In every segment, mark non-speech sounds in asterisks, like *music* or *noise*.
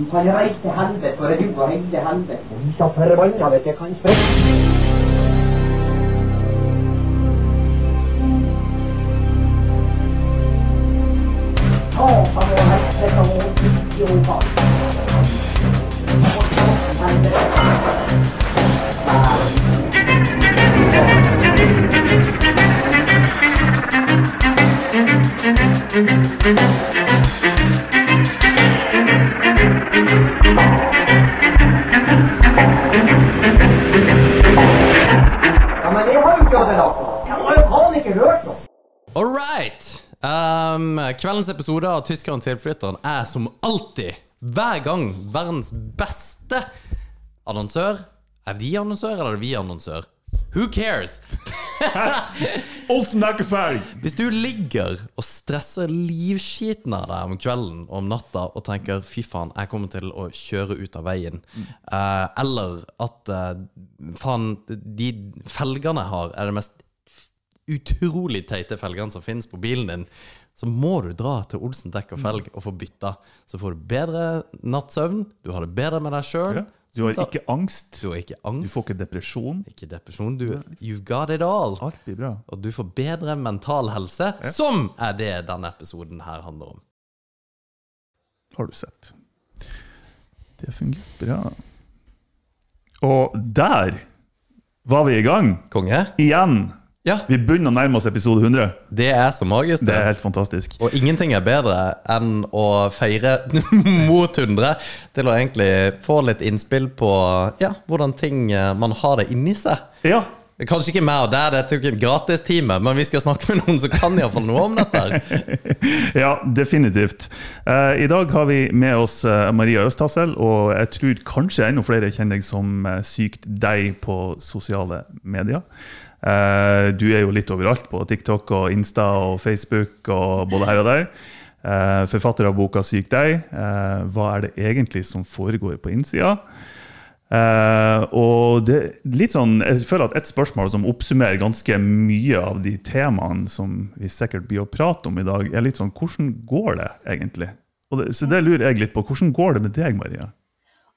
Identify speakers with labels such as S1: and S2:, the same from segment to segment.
S1: Du kan reise til helvete, for det er du og hele helvete. Og vi skal
S2: All right. Um, kveldens episode av Tyskeren tilflytteren er som alltid, hver gang, verdens beste annonsør. Er de annonsør, eller er det vi annonsør? Who cares?
S3: Olsen er ikke ferdig!
S2: Hvis du ligger og stresser livskiten av deg om kvelden og om natta og tenker 'fy faen, jeg kommer til å kjøre ut av veien', eh, eller at eh, faen, de felgene jeg har, er det mest utrolig teite felgene som finnes på bilen din, så må du dra til Olsen dekk og felg og få bytta. Så får du bedre nattsøvn, du har det bedre med deg sjøl.
S3: Ja. Du har ikke angst,
S2: Du har ikke angst.
S3: du får ikke depresjon.
S2: ikke depresjon. Du, you've got it all.
S3: Alt blir bra.
S2: Og du får bedre mental helse, som er det denne episoden her handler om.
S3: Har du sett. Det fungerer bra. Og der var vi i gang!
S2: Konge?
S3: Igjen!
S2: Ja,
S3: Vi begynner å nærme oss episode 100.
S2: det er så magisk,
S3: Det er helt fantastisk.
S2: Og ingenting er bedre enn å feire *laughs* mot 100 til å egentlig få litt innspill på ja, hvordan ting eh, man har det inni seg.
S3: Ja,
S2: Kanskje ikke meg og deg, det er ikke en gratistime, men vi skal snakke med noen som kan iallfall noe om dette. *laughs*
S3: ja definitivt. Eh, I dag har vi med oss eh, Maria Østhassel, og jeg tror kanskje enda flere kjenner deg som Sykt deg på sosiale medier. Eh, du er jo litt overalt på TikTok og Insta og Facebook og både her og der. Eh, forfatter av boka Syk deg. Eh, hva er det egentlig som foregår på innsida? Og det litt sånn, Jeg føler at et spørsmål som oppsummerer ganske mye av de temaene som vi sikkert blir å prate om i dag, er litt sånn hvordan går det egentlig? Det, så det lurer jeg litt på. Hvordan går det med deg, Maria?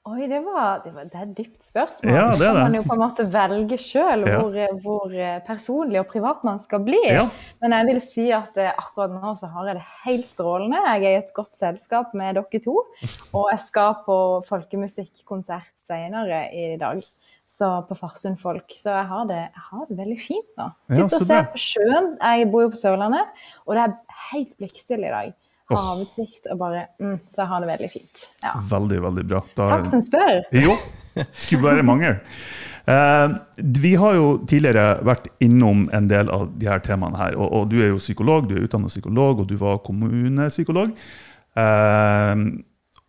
S4: Oi, det var, det var det er et dypt spørsmål.
S3: Ja, det
S4: kan man jo på en måte velge sjøl
S3: Ja.
S4: hvor, hvor personlig og privat man skal bli.
S3: Ja.
S4: Men jeg vil si at eh, akkurat nå så har jeg det helt strålende. Jeg er i et godt selskap med dere to. Og jeg skal på folkemusikkonsert senere i dag. Så på Farsund Folk. Så jeg har det, jeg har det veldig fint nå. Sitter og ser på sjøen. Jeg bor jo på Sørlandet, og det er helt blikkstille i dag. Havutsikt og bare mm, Så jeg har det veldig fint. Ja.
S3: Veldig, veldig bra. Da-
S4: Takk som spør. *laughs*
S3: Jo, skulle bare mangle. Eh, vi har jo tidligere vært innom en del av de her temaene her. Og, og du er jo psykolog, du er utdannet psykolog, og du var kommunepsykolog. Eh,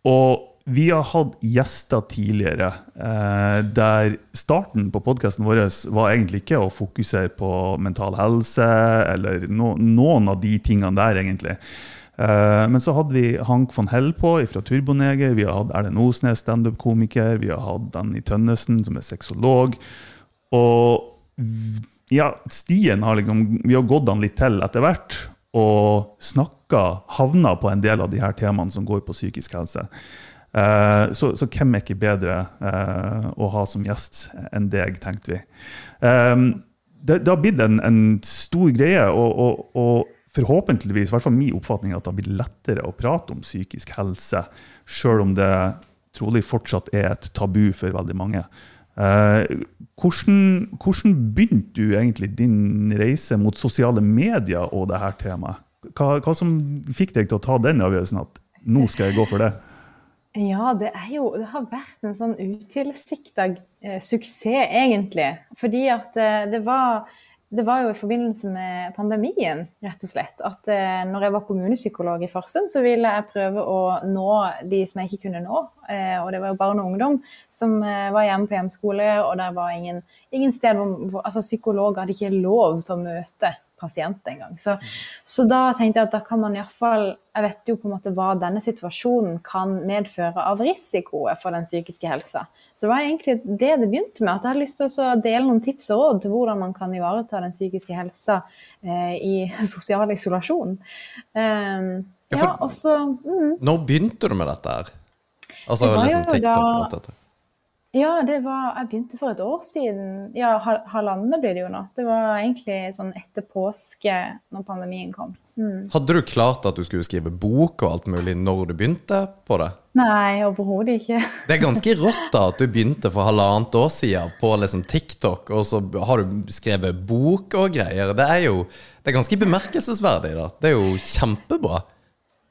S3: og vi har hatt gjester tidligere eh, der starten på podkasten vår var egentlig ikke å fokusere på mental helse eller no, noen av de tingene der, egentlig. Eh, men så hadde vi Hank von Hell på fra Turboneger. Vi har hatt Erlend Osnes, standup-komiker. Vi har hatt Danny Tønnesen, som er sexolog. Og ja, stien har liksom Vi har gått han litt til etter hvert. Og snakka, havna på en del av de her temaene som går på psykisk helse. Eh, så, så hvem er ikke bedre eh, å ha som gjest enn deg, tenkte vi. Eh, det, det har blitt en, en stor greie, og, og, og forhåpentligvis, i hvert fall min oppfatning, at det har blitt lettere å prate om psykisk helse, sjøl om det trolig fortsatt er et tabu for veldig mange. Eh, hvordan, hvordan begynte du egentlig din reise mot sosiale medier og dette temaet? Hva, hva som fikk deg til å ta den avgjørelsen at nå skal jeg gå for det?
S4: Ja, det, jo, det har vært en sånn utilsikta eh, suksess, egentlig. Fordi at eh, det, var, det var jo i forbindelse med pandemien, rett og slett, at eh, når jeg var kommunepsykolog i Farsund, så ville jeg prøve å nå de som jeg ikke kunne nå. Eh, og det var jo barn og ungdom som eh, var hjemme på hjemskole, og det var ingen, ingen sted hvor altså, psykolog hadde ikke lov til å møte pasient engang. Så, så da tenkte jeg at da kan man iallfall Jeg vet jo på en måte hva denne situasjonen kan medføre av risikoer for den psykiske helsa. Så det var egentlig det det begynte med. At jeg hadde lyst til å dele noen tips og råd til hvordan man kan ivareta den psykiske helsa eh, i *laughs* sosial isolasjon. Um,
S2: Ja,
S4: ja,
S2: for-
S4: og så mm,
S2: Når begynte du med dette her? Altså
S4: Det
S2: liksom TikTok og
S4: da-
S2: alt dette.
S4: Ja, det var Jeg begynte for et år siden. Ja, hal- halvannet blir det jo nå. Det var egentlig sånn etter påske, når pandemien kom. Mm.
S2: Hadde du klart at du skulle skrive bok og alt mulig når du begynte på det?
S4: Nei, overhodet ikke.
S2: Det er ganske rått da at du begynte for halvannet år siden på liksom TikTok, og så har du skrevet bok og greier. Det er jo det er ganske bemerkelsesverdig. da. Det er jo kjempebra.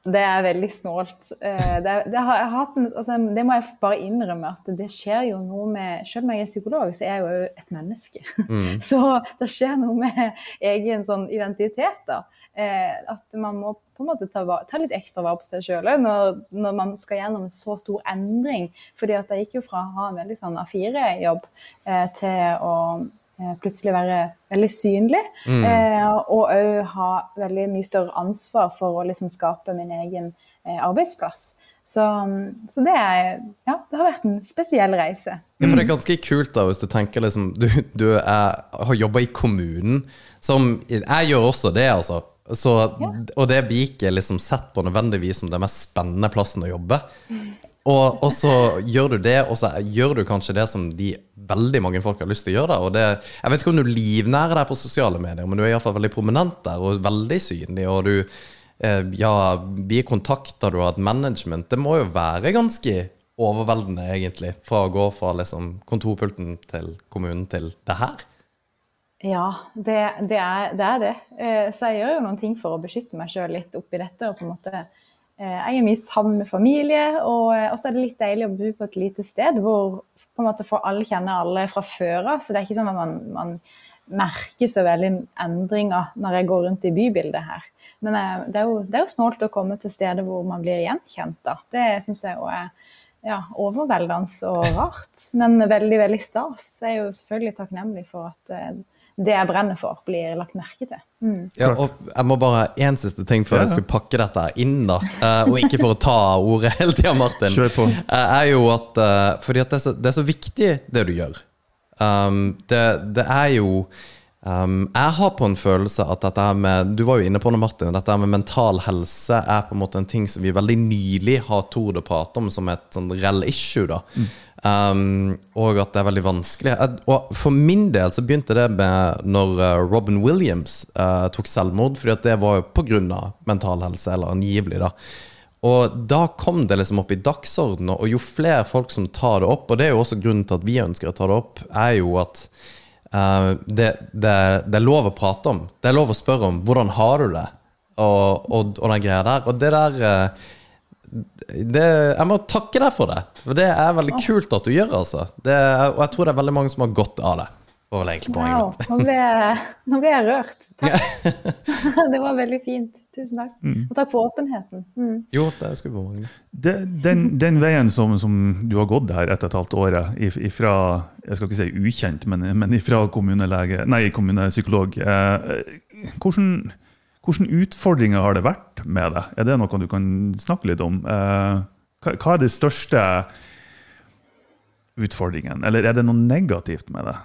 S4: Det er veldig snålt. Eh, Det, det, altså, det må jeg bare innrømme at det skjer jo noe med Selv om jeg er psykolog, så er jeg jo et menneske. *laughs* Så det skjer noe med egen sånn identitet. da. Eh, At man må på en måte ta, ta litt ekstra vare på seg sjøl når, når man skal gjennom en så stor endring. Fordi at jeg gikk jo fra å ha en veldig sånn A4-jobb eh, til å plutselig være veldig synlig. Eh, og òg ha veldig mye større ansvar for å liksom skape min egen eh, arbeidsplass. Så, så det, er, ja, det har vært en spesiell reise.
S2: Ja, for det er ganske kult da, hvis du tenker liksom Du, du er, har jobba i kommunen, som Jeg gjør også det, altså. Så, Og det blir ikke liksom sett på nødvendigvis som den mest spennende plassen å jobbe. Og, og så gjør du det, og så gjør du kanskje det som de veldig mange folk har lyst til å gjøre. Og det, jeg vet ikke om du livnærer deg på sosiale medier, men du er iallfall veldig prominent der, og veldig synlig. Og du eh, ja, blir kontakta, du har et management. Det må jo være ganske overveldende, egentlig, fra å gå fra liksom, kontorpulten til kommunen til det her.
S4: Ja, det, det, er, det er det. Eh, Så jeg gjør jo noen ting for å beskytte meg sjøl litt oppi dette. og på en måte Jeg er mye sammen med familie, og og så er det litt deilig å bo på et lite sted hvor på en måte får alle kjenne alle fra før av. Så det er ikke sånn at man, man merker så veldig endringer når jeg går rundt i bybildet her. Men eh, det er, jo, det er jo snålt å komme til steder hvor man blir gjenkjent. da. Det syns jeg òg er ja, overveldende og rart, men veldig, veldig stas. Jeg er jo selvfølgelig takknemlig for at eh, det jeg brenner for, blir lagt merke til. Mm.
S2: Ja, og jeg må bare En siste ting før
S3: Ja, ja.
S2: jeg skulle pakke dette inn, da. Uh, og ikke for å ta ordet *laughs* hele tida, Martin.
S3: Kjør på.
S2: Uh, er jo at uh, Fordi at det er, så, det er så viktig, det du gjør. Um, det, det er jo um, Jeg har på en følelse at dette her med Du var jo inne på det, Martin. Dette her med mental helse er på en måte en ting som vi veldig nylig har tort å prate om som et sånn reell issue. da Um, og at det er veldig vanskelig. Og For min del så begynte det med når eh, Robin Williams uh, tok selvmord, fordi at det var jo pga. mental helse, eller angivelig, da. Og da kom det liksom opp i dagsordenen, og jo flere folk som tar det opp, og det er jo også grunnen til at vi ønsker å ta det opp, er jo at uh, det, det, det er lov å prate om. Det er lov å spørre om hvordan har du det, og, og, og den greia der. Og det der eh, det, Jeg må takke deg for det. For det er veldig kult at du gjør altså. det. Og jeg tror det er veldig mange som har godt av det. Var vel egentlig poenget
S4: Wow, nå ble, jeg, nå ble jeg rørt. Takk. *laughs* det var veldig fint. Tusen takk. Og takk for åpenheten. Mm.
S2: Jo, det skulle bare mangle.
S3: Den, den veien som, som du har gått her etter et halvt året, if- ifra jeg skal ikke si ukjent, men, men ifra kommunelege, nei, kommunepsykolog eh, hvordan, hvordan utfordringer har det vært med det? Er det noe du kan snakke litt om? Eh, hva, er de største utfordringen, eller er det noe negativt med det?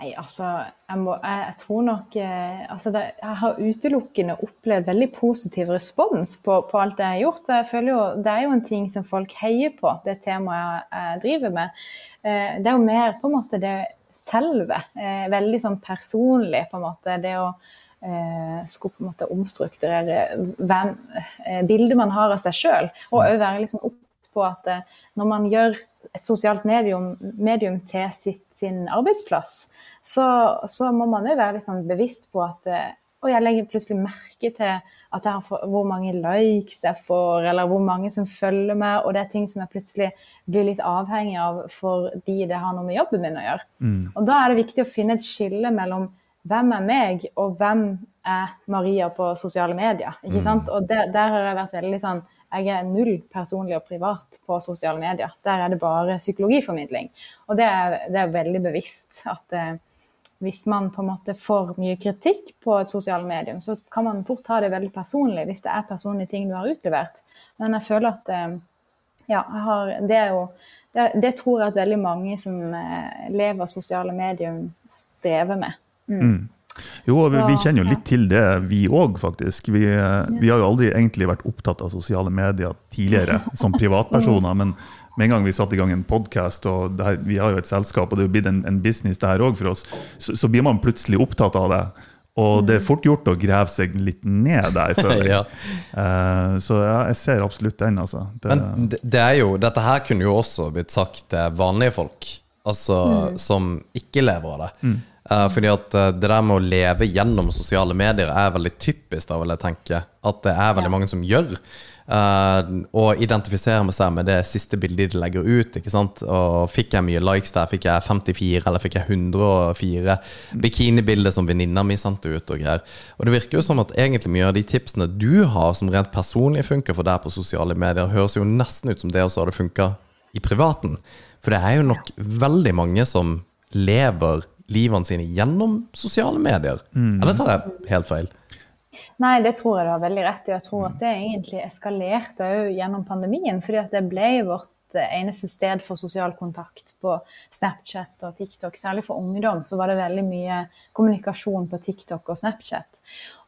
S4: Nei, altså, jeg, må, jeg, jeg tror nok eh, altså det, Jeg har utelukkende opplevd veldig positiv respons på, på alt jeg har gjort. Jeg føler jo, Det er jo en ting som folk heier på, det temaet jeg, jeg driver med. Eh, det er jo mer på en måte det selve. Veldig sånn personlig, på en måte. Det å skulle på en måte omstrukturere hvem, eh, bildet man har av seg sjøl. Og òg være liksom obs på at eh, når man gjør et sosialt medium, medium til sitt, sin arbeidsplass, så, så må man jo være sånn bevisst på at eh, Og jeg legger plutselig merke til at jeg har hvor mange likes jeg får, eller hvor mange som følger meg, og det er ting som jeg plutselig blir litt avhengig av fordi det har noe med jobben min å gjøre. Og da er det viktig å finne et skille mellom hvem er meg, og hvem er Maria på sosiale medier. ikke sant? Og der, der har jeg vært veldig sånn jeg er null personlig og privat på sosiale medier. Der er det bare psykologiformidling. Og det er, det er veldig bevisst at eh, hvis man på en måte får mye kritikk på et sosialt medium, så kan man fort ta det veldig personlig hvis det er personlige ting du har utlevert. Men jeg føler at eh, ja, jeg har, det er jo det, det tror jeg at veldig mange som eh, lever sosiale medier, strever med. Mm.
S3: Mm. Jo, vi,
S4: Så,
S3: vi kjenner jo litt til det, vi òg, faktisk. Vi, eh, vi har jo aldri egentlig vært opptatt av sosiale medier tidligere *laughs* som privatpersoner. men med en gang vi satte i gang en podkast, og det her, vi har jo et selskap, og det er jo blitt en, en business det her òg for oss, så, så blir man plutselig opptatt av det. Og det er fort gjort å grave seg litt ned der, føler jeg. *laughs*
S2: Ja.
S3: uh, så ja, jeg ser absolutt den, altså. Det,
S2: Men det, er jo, dette her kunne jo også blitt sagt til vanlige folk, altså som ikke lever av det. Eh, fordi at eh, det der med å leve gjennom sosiale medier er veldig typisk, da vil jeg tenke. At det er veldig mange som gjør. Uh, og identifiserer med seg med det siste bildet de legger ut. ikke sant? Og Fikk jeg mye likes der? Fikk jeg 54, eller fikk jeg 104? Bikinibilder som venninna mi sendte ut. Og greier. Og det virker jo som at egentlig mye av de tipsene du har som rent personlig funker for deg på sosiale medier, høres jo nesten ut som det også hadde funka i privaten. For det er jo nok veldig mange som lever livene sine gjennom sosiale medier. Eller tar jeg helt feil?
S4: Nei, det tror jeg du har veldig rett i. Jeg tror at det egentlig eskalerte òg gjennom pandemien. fordi at det ble vårt eh, eneste sted for sosial kontakt på Snapchat og TikTok. Særlig for ungdom så var det veldig mye kommunikasjon på TikTok og Snapchat.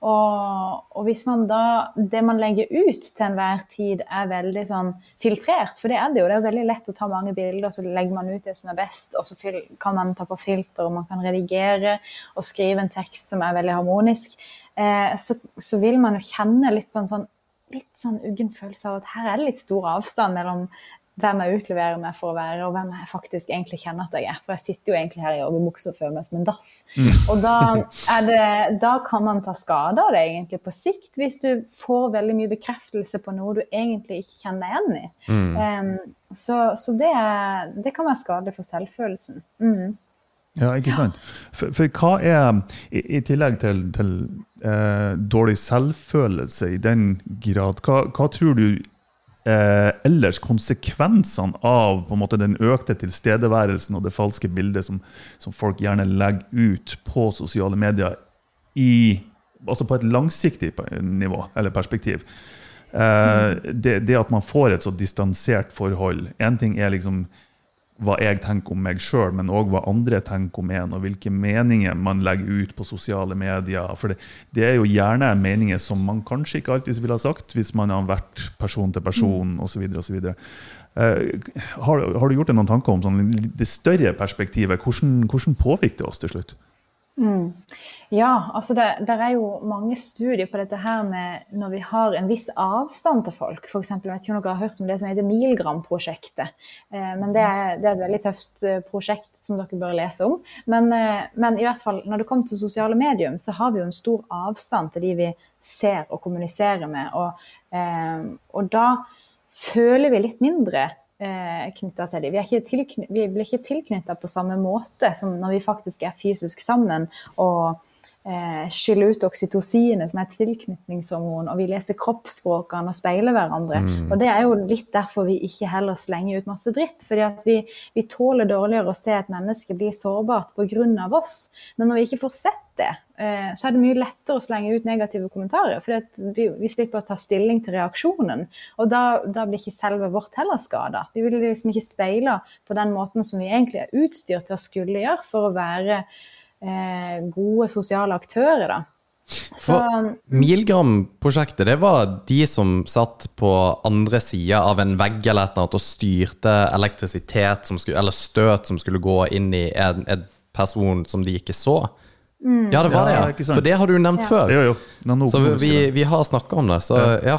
S4: Og, og hvis man da Det man legger ut til enhver tid, er veldig sånn filtrert, for det er det jo. Det er veldig lett å ta mange bilder, så legger man ut det som er best, og så kan man ta på filter, og man kan redigere og skrive en tekst som er veldig harmonisk. Eh, så, så vil man jo kjenne litt på en sånn litt sånn uggen følelse av at her er det litt stor avstand mellom hvem jeg utleverer meg for å være, og hvem jeg faktisk egentlig kjenner at jeg er. For jeg sitter jo egentlig her i joggebukse og føler meg som en dass. Og da, det, da kan man ta skade av det egentlig på sikt, hvis du får veldig mye bekreftelse på noe du egentlig ikke kjenner deg igjen i. Em, så så det, det kan være skadelig for selvfølelsen. Mm.
S3: Ja, ikke sant? For, for hva er, i, i tillegg til, til eh, dårlig selvfølelse i den grad, hva, hva tror du eh, ellers konsekvensene av måte, den økte tilstedeværelsen og det falske bildet som, som folk gjerne legger ut på sosiale medier i, altså på et langsiktig nivå eller perspektiv? Eh, det, det at man får et så distansert forhold Én ting er liksom hva jeg tenker om meg sjøl, men òg hva andre tenker om en, og hvilke meninger man legger ut på sosiale medier. For det, det er jo gjerne meninger som man kanskje ikke alltid ville ha sagt hvis man har vært person til person osv. Uh, har, har du gjort deg noen tanker om sånn, det større perspektivet? Hvordan, hvordan påvirker det oss til slutt?
S4: Ja, altså det, det er jo mange studier på dette her med når vi har en viss avstand til folk. For eksempel, jeg vet ikke om dere har hørt om det som heter Milgram-prosjektet. Eh, men det er, det er et veldig tøft eh, prosjekt som dere bør lese om. Men, eh, men i hvert fall, når det kommer til sosiale medium, så har vi jo en stor avstand til de vi ser og kommuniserer med. Og, eh, og da føler vi litt mindre knytta til dem. Vi, vi blir ikke tilknytta på samme måte som når vi faktisk er fysisk sammen og eh, skyller ut oksytocinet, som er et tilknytningshormon, og vi leser kroppsspråkene og speiler hverandre. Og det er jo litt derfor vi ikke heller slenger ut masse dritt. fordi at vi, vi tåler dårligere å se et menneske bli sårbart pga. oss. Men når vi ikke får sett det, eh, så er det mye lettere å slenge ut negative kommentarer. For vi, vi slipper å ta stilling til reaksjonen. Og da, da blir ikke selve vårt heller skada. Vi vil liksom ikke speile på den måten som vi egentlig er utstyrt til å skulle gjøre for å være gode sosiale aktører. da. Så,
S2: Milgram-prosjektet, det var de som satt på andre sida av en vegg eller et eller annet og styrte elektrisitet skulle, eller støt som skulle gå inn i en, en person som de ikke så. Ja, det var
S3: Ja,
S2: det, ja. For det har du nevnt
S4: Ja.
S2: før.
S3: Jo, jo. Nå-
S2: Så vi, vi har snakka om det, så ja.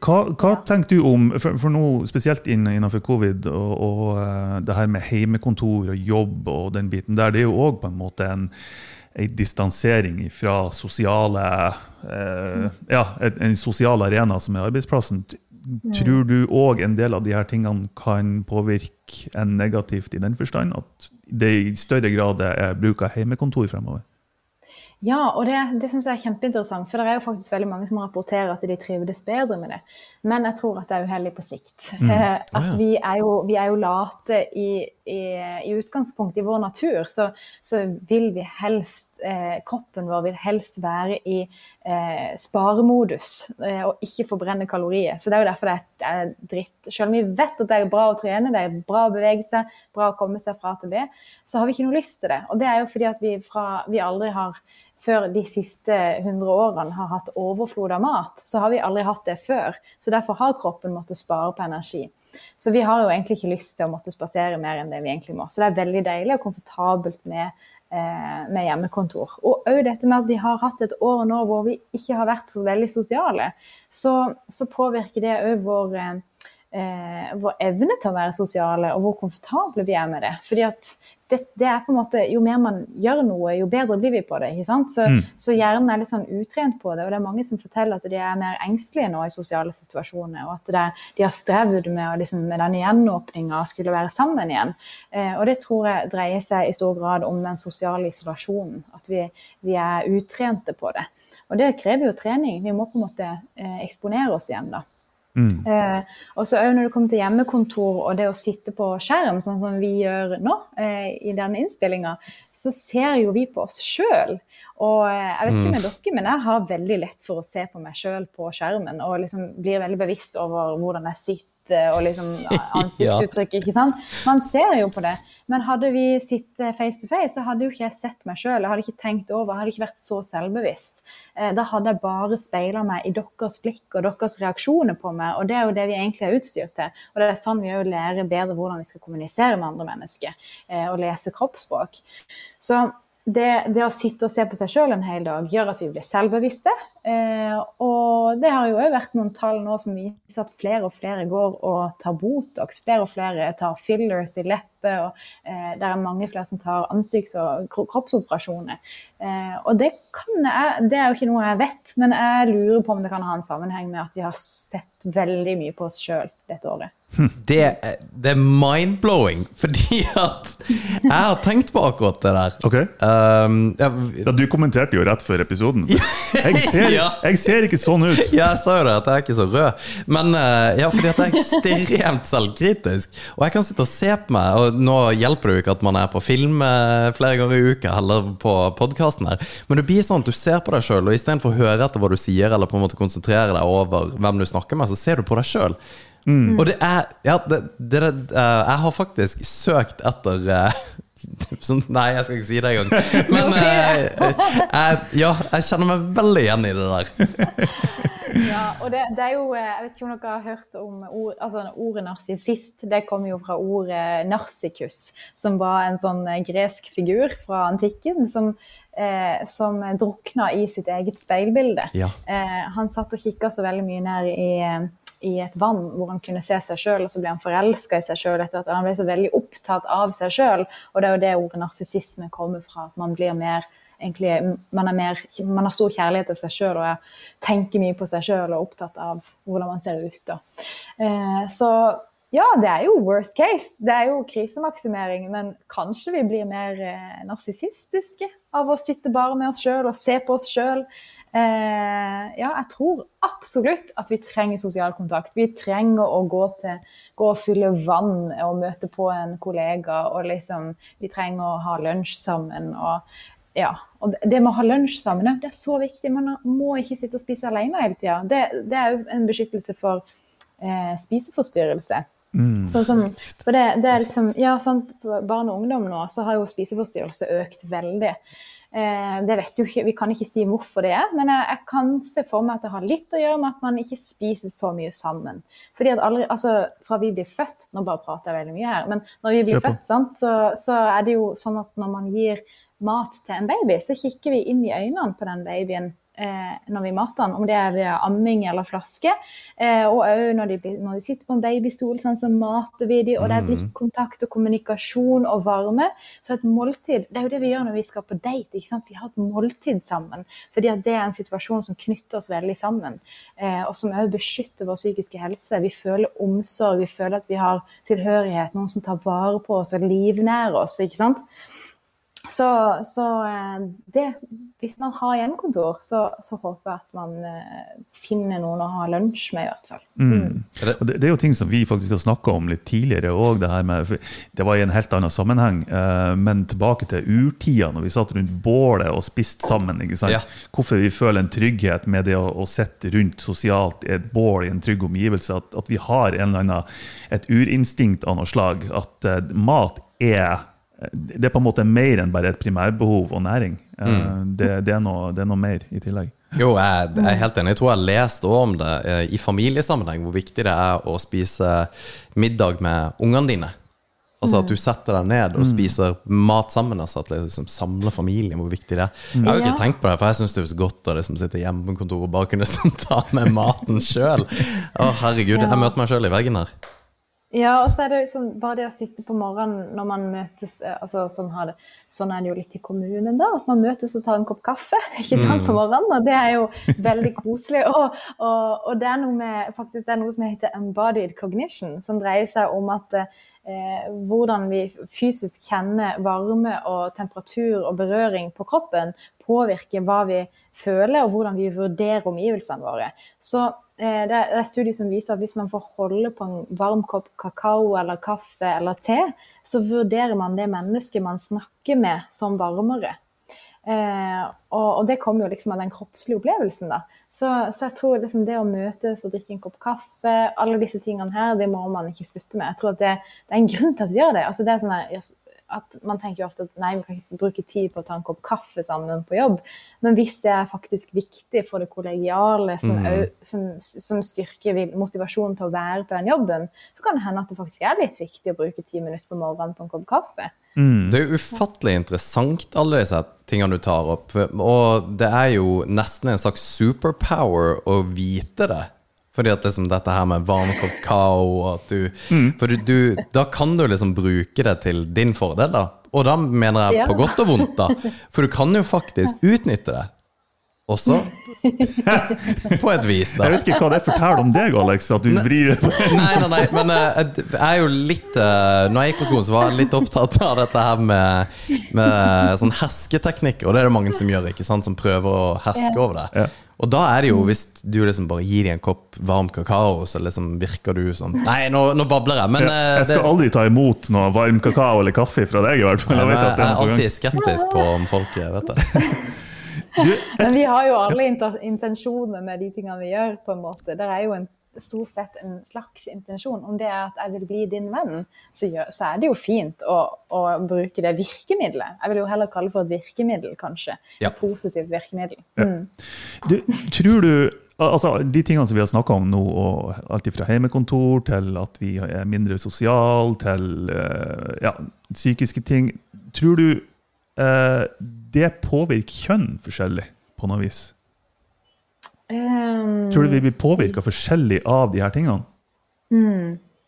S3: Hva, hva tenker du om, for, for nå, spesielt innenfor covid, og, og eh, det her med heimekontor og jobb og den biten der, det er jo òg på en måte en, en distansering fra sosiale eh, Ja, en, en sosial arena som er arbeidsplassen. Tror du òg en del av de her tingene kan påvirke en negativt i den forstand? At det i større grad er bruk av hjemmekontor fremover?
S4: Ja, og det, det synes jeg er kjempeinteressant. For det er jo faktisk veldig mange som rapporterer at de trivdes bedre med det. Men jeg tror at det er uheldig på sikt. Eh, At vi er jo, vi er jo late i, i, i utgangspunktet i vår natur. Så, så vil vi helst eh, Kroppen vår vil helst være i eh, sparemodus eh, og ikke forbrenne kalorier. Så det er jo derfor det er dritt. Selv om vi vet at det er bra å trene, det er bra å bevege seg, bra å komme seg fra til B, så har vi ikke noe lyst til det. Og det er jo fordi at vi, fra, vi aldri har før de siste 100 årene har hatt overflod av mat, så har vi aldri hatt det før. Så derfor har kroppen måttet spare på energi. Så vi har jo egentlig ikke lyst til å måtte spasere mer enn det vi egentlig må. Så det er veldig deilig og komfortabelt med, med hjemmekontor. Og òg dette med at vi har hatt et år nå hvor vi ikke har vært så veldig sosiale, så, så påvirker det òg vår, eh, vår evne til å være sosiale, og hvor komfortable vi er med det. Fordi at det, det, er på en måte, Jo mer man gjør noe, jo bedre blir vi på det. ikke sant? Så, mm. så, hjernen er litt sånn utrent på det. Og det er mange som forteller at de er mer engstelige nå i sosiale situasjoner. Og at det, de har strevd med, liksom, med denne gjenåpninga og skulle være sammen igjen. Eh, og det tror jeg dreier seg i stor grad om den sosiale isolasjonen. At vi, vi er utrente på det. Og det krever jo trening. Vi må på en måte eh, eksponere oss igjen, da. Mm. Eh, og så når det kommer til hjemmekontor og det å sitte på skjerm, sånn som vi gjør nå eh, i denne innspillinga, så ser jo vi på oss sjøl. Og eh, jeg vet ikke med mm. dere, men jeg har veldig lett for å se på meg sjøl på skjermen og liksom blir veldig bevisst over hvordan jeg sitter og liksom *laughs* ansiktsuttrykk. ikke sant? Man ser jo på det. Men hadde vi sittet face to face, så hadde jo ikke jeg sett meg sjøl. Jeg hadde ikke tenkt over, jeg hadde ikke vært så selvbevisst. Eh, da hadde jeg bare speila meg i deres blikk og deres reaksjoner på meg. Og det er jo det vi egentlig er utstyrt til. Og det er sånn vi òg lærer bedre hvordan vi skal kommunisere med andre mennesker eh, og lese kroppsspråk. Så det, det, å sitte og se på seg sjøl en hel dag gjør at vi blir selvbevisste. Eh, og det har jo òg vært noen tall nå som viser at flere og flere går og tar Botox. Flere og flere tar fillers i leppe, og eh, det er mange flere som tar ansikts- og kroppsoperasjoner. Eh, og det, jeg, det er jo ikke noe jeg vet, men jeg lurer på om det kan ha en sammenheng med at vi har sett veldig mye på oss sjøl dette året.
S2: Det, det er mind-blowing, *laughs* fordi at jeg har tenkt på akkurat det der.
S3: Ok um, ja, ja, Du kommenterte jo rett før episoden. Jeg ser, ja. jeg ser ikke sånn ut. *laughs*
S2: Ja, jeg sa jo det, at jeg er ikke så rød. Men uh, ja, fordi at jeg er ekstremt selvkritisk. Og jeg kan sitte og se på meg, og nå hjelper det jo ikke at man er på film uh, flere ganger i uka, eller på podkasten her, men det blir sånn at du ser på deg sjøl, og istedenfor å høre etter hva du sier, eller på en måte konsentrere deg over hvem du snakker med, så ser du på deg sjøl. Mm. Og det er Ja, det, det, uh, jeg har faktisk søkt etter uh, *laughs* sånn, Nei, jeg skal ikke si det engang. *laughs* Men uh, jeg, ja, jeg kjenner meg veldig igjen i det der. *laughs* *laughs*
S4: ja, og det, det, er jo Jeg vet ikke om dere har hørt om ord, altså ordet narsissist. Det kommer jo fra ordet narsikus, som var en sånn gresk figur fra antikken. som Eh, som drukna i sitt eget speilbilde. Ja. Eh, han satt og kikka så veldig mye ned i i et vann hvor han kunne se seg sjøl, og så ble han forelska i seg sjøl etter at han ble så veldig opptatt av seg sjøl. Og det er jo det ordet narsissisme kommer fra. At man blir mer egentlig, man, mer, man har stor kjærlighet til seg sjøl og tenker mye på seg sjøl og er opptatt av hvordan man ser ut. Eh, så ja, det er jo worst case. Det er jo krisemaksimering. Men kanskje vi blir mer eh, narsissistiske av å sitte bare med oss sjøl og se på oss sjøl. Eh, ja, jeg tror absolutt at vi trenger sosial kontakt. Vi trenger å gå, til, gå og fylle vann og møte på en kollega. og liksom, Vi trenger å ha lunsj sammen. og ja, og Det med å ha lunsj sammen det er så viktig. Man må ikke sitte og spise alene hele tida. Det, det, er jo en beskyttelse for eh, spiseforstyrrelse. Mm. Sånn som, for det, det er liksom, ja, sant, Barn og ungdom nå så har jo spiseforstyrrelse økt veldig. Eh, det vet jo ikke, Vi kan ikke si hvorfor det er, men jeg, jeg, kan se for meg at det har litt å gjøre med at man ikke spiser så mye sammen. Fordi at aldri, altså Fra vi blir født Nå bare prater jeg veldig mye her, men når vi blir født, sant, så, så, er det jo sånn at når man gir mat til en baby, så kikker vi inn i øynene på den babyen eh, når vi mater den, om det er ved amming eller flaske. Eh, og òg når, når, de sitter på en babystol, sånn, så mater vi dem, og det er mm. blikkontakt og kommunikasjon og varme. Så et måltid Det er jo det vi gjør når vi skal på date. ikke sant? Vi har et måltid sammen. Fordi at det er en situasjon som knytter oss veldig sammen. Eh, og som òg beskytter vår psykiske helse. Vi føler omsorg, vi føler at vi har tilhørighet, noen som tar vare på oss og livnærer oss. ikke sant? Så, så eh, det, hvis man har hjemmekontor, så, så håper jeg at man eh, finner noen å ha lunsj med, i hvert fall.
S3: Mm. Og det, det er jo ting som vi faktisk har snakka om litt tidligere òg. Det, her med- for det var i en helt annen sammenheng. eh, Men tilbake til urtida, når vi satt rundt bålet og spiste sammen. ikke sant?
S2: Ja.
S3: Hvorfor vi føler en trygghet med det å, å sitte rundt sosialt i et bål i en trygg omgivelse. At, at vi har en eller annen, et urinstinkt av noe slag. At mat er det er på en måte mer enn bare et primærbehov og næring. Mm. Det, det, er noe, det er noe mer i tillegg.
S2: Jo, jeg, jeg er helt enig. Jeg tror jeg har lest også om det eh, i familiesammenheng, hvor viktig det er å spise middag med ungene dine. Altså At du setter deg ned og spiser mat sammen. Altså At det liksom samler familien. Hvor viktig det er. Jeg har jo ikke
S4: Ja.
S2: tenkt på det, for jeg syns det er så godt å liksom sitte hjemme på kontoret og bare kunne *laughs* ta med maten sjøl. Å, herregud. Jeg møter meg sjøl i veggen her.
S4: Ja, og så er det sånn, bare det å sitte på morgenen når man møtes eh, altså sånn, har det, sånn er det jo litt i kommunen, da. At man møtes og tar en kopp kaffe *laughs* ikke sant, på morgenen. Og det er jo veldig koselig. *laughs* Og, og, og det er noe med faktisk, det er noe som heter embodied cognition, som dreier seg om at eh, hvordan vi fysisk kjenner varme og temperatur og berøring på kroppen, påvirker hva vi føler, og hvordan vi vurderer omgivelsene våre. Så det er det er studier som viser at hvis man får holde på en varm kopp kakao eller kaffe eller te, så vurderer man det mennesket man snakker med, som varmere. Eh, og, det kommer jo liksom av den kroppslige opplevelsen, da. Så, så jeg tror liksom det å møtes og drikke en kopp kaffe, alle disse tingene her, det må man ikke slutte med. Jeg tror at det, det er en grunn til at vi gjør det. Altså det er sånn her, at Man tenker jo ofte at nei, vi kan ikke bruke tid på å ta en kopp kaffe sammen på jobb. Men hvis det er faktisk viktig for det kollegiale, som, au- som, som styrker motivasjonen til å være på den jobben, så kan det hende at det faktisk er litt viktig å bruke ti minutter på morgenen på en kopp kaffe.
S2: Det er ufattelig interessant, alle disse tingene du tar opp. Og det er jo nesten en slags superpower å vite det. Fordi at liksom dette her med varm kopp kakao og at du, For du, du, da kan du liksom bruke det til din fordel, da. Og da mener jeg
S4: Ja.
S2: på godt og vondt, da. For du kan jo faktisk utnytte det. Også *laughs* på et vis, da.
S3: Jeg vet ikke hva det forteller om deg, Alex, at du vrir det på
S2: Nei, nei, nei, men eh, jeg jeg er jo litt eh, Når jeg gikk på skolen, så var jeg litt opptatt av dette her med, med sånn hersketeknikker, og det er det mange som gjør, ikke sant, som prøver å herske over det.
S3: Ja.
S2: Og da er det jo, hvis du liksom bare gir dem en kopp varm kakao, så liksom virker du sånn Nei, nå, nå babler jeg, men eh,
S3: Jeg skal
S2: det,
S3: aldri ta imot noe varm kakao eller kaffe fra deg, i hvert fall. Jeg
S2: jeg
S3: jeg,
S2: er alltid skeptisk på om folk eh, vet det.
S3: Du,
S4: Men vi har jo alle intensjoner med de tingene vi gjør, på en måte. Det er jo en, stort sett en slags intensjon. Om det er at jeg vil bli din venn, så, er det jo fint å, å bruke det virkemidlet. Jeg vil jo heller kalle det for et virkemiddel, kanskje.
S2: Ja.
S4: Et positivt virkemiddel. Mm.
S3: Du, tror du Altså, De tingene som vi har snakka om nå, alt fra hjemmekontor til at vi er mindre sosiale, til eh, ja, psykiske ting Tror du eh, det påvirker kjønn forskjellig på noe vis?
S4: Um,
S3: Tror du vi blir påvirka forskjellig av de her tingene?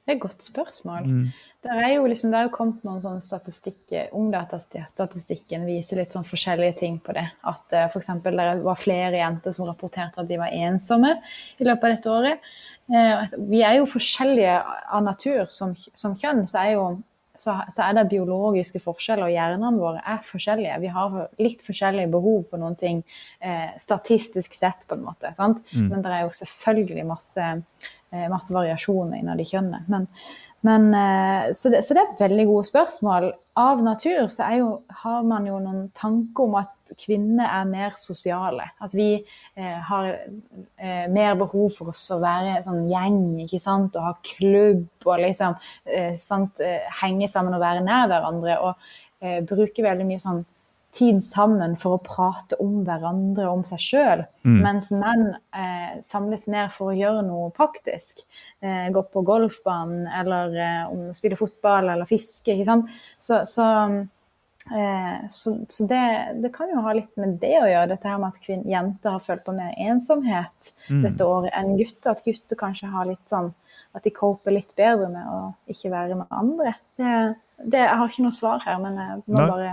S4: Det er et godt spørsmål.
S3: Mm.
S4: Det er jo liksom, det er jo kommet noen sånne statistikker, Ungdatastatistikken viser litt sånn forskjellige ting på det. At uh, f.eks. det var flere jenter som rapporterte at de var ensomme i løpet av dette året. Uh, vi er jo forskjellige av natur som, som kjønn, så er, jo, så, så er det biologiske forskjeller, og hjernene våre er forskjellige. Vi har litt forskjellige behov på noen ting, eh, statistisk sett, på en måte. Sant? Men det er jo selvfølgelig masse eh, masse variasjoner innad i kjønnet. Men, men, eh, så, det, så det er veldig gode spørsmål. Av natur så er jo, har man jo noen tanker om at kvinner er mer sosiale. At vi eh, har eh, mer behov for oss å være sånn gjeng, ikke sant? Og ha klubb og liksom eh, sant? Eh, henge sammen og være nær hverandre. Og eh, bruke veldig mye sånn tid sammen for å prate om hverandre og om seg sjøl, mens menn eh, samles mer for å gjøre noe praktisk. Eh, gå på golfbanen eller eh, spille fotball eller fiske. ikke sant? Så, så, eh, så, så det, det kan jo ha litt med det å gjøre, dette her med at kvinn, jenter har følt på mer ensomhet dette året enn gutter. At gutter kanskje har litt sånn at de coper litt bedre med å ikke være med andre. Det, det, jeg har ikke noe svar her, men jeg må
S3: Nei.
S4: bare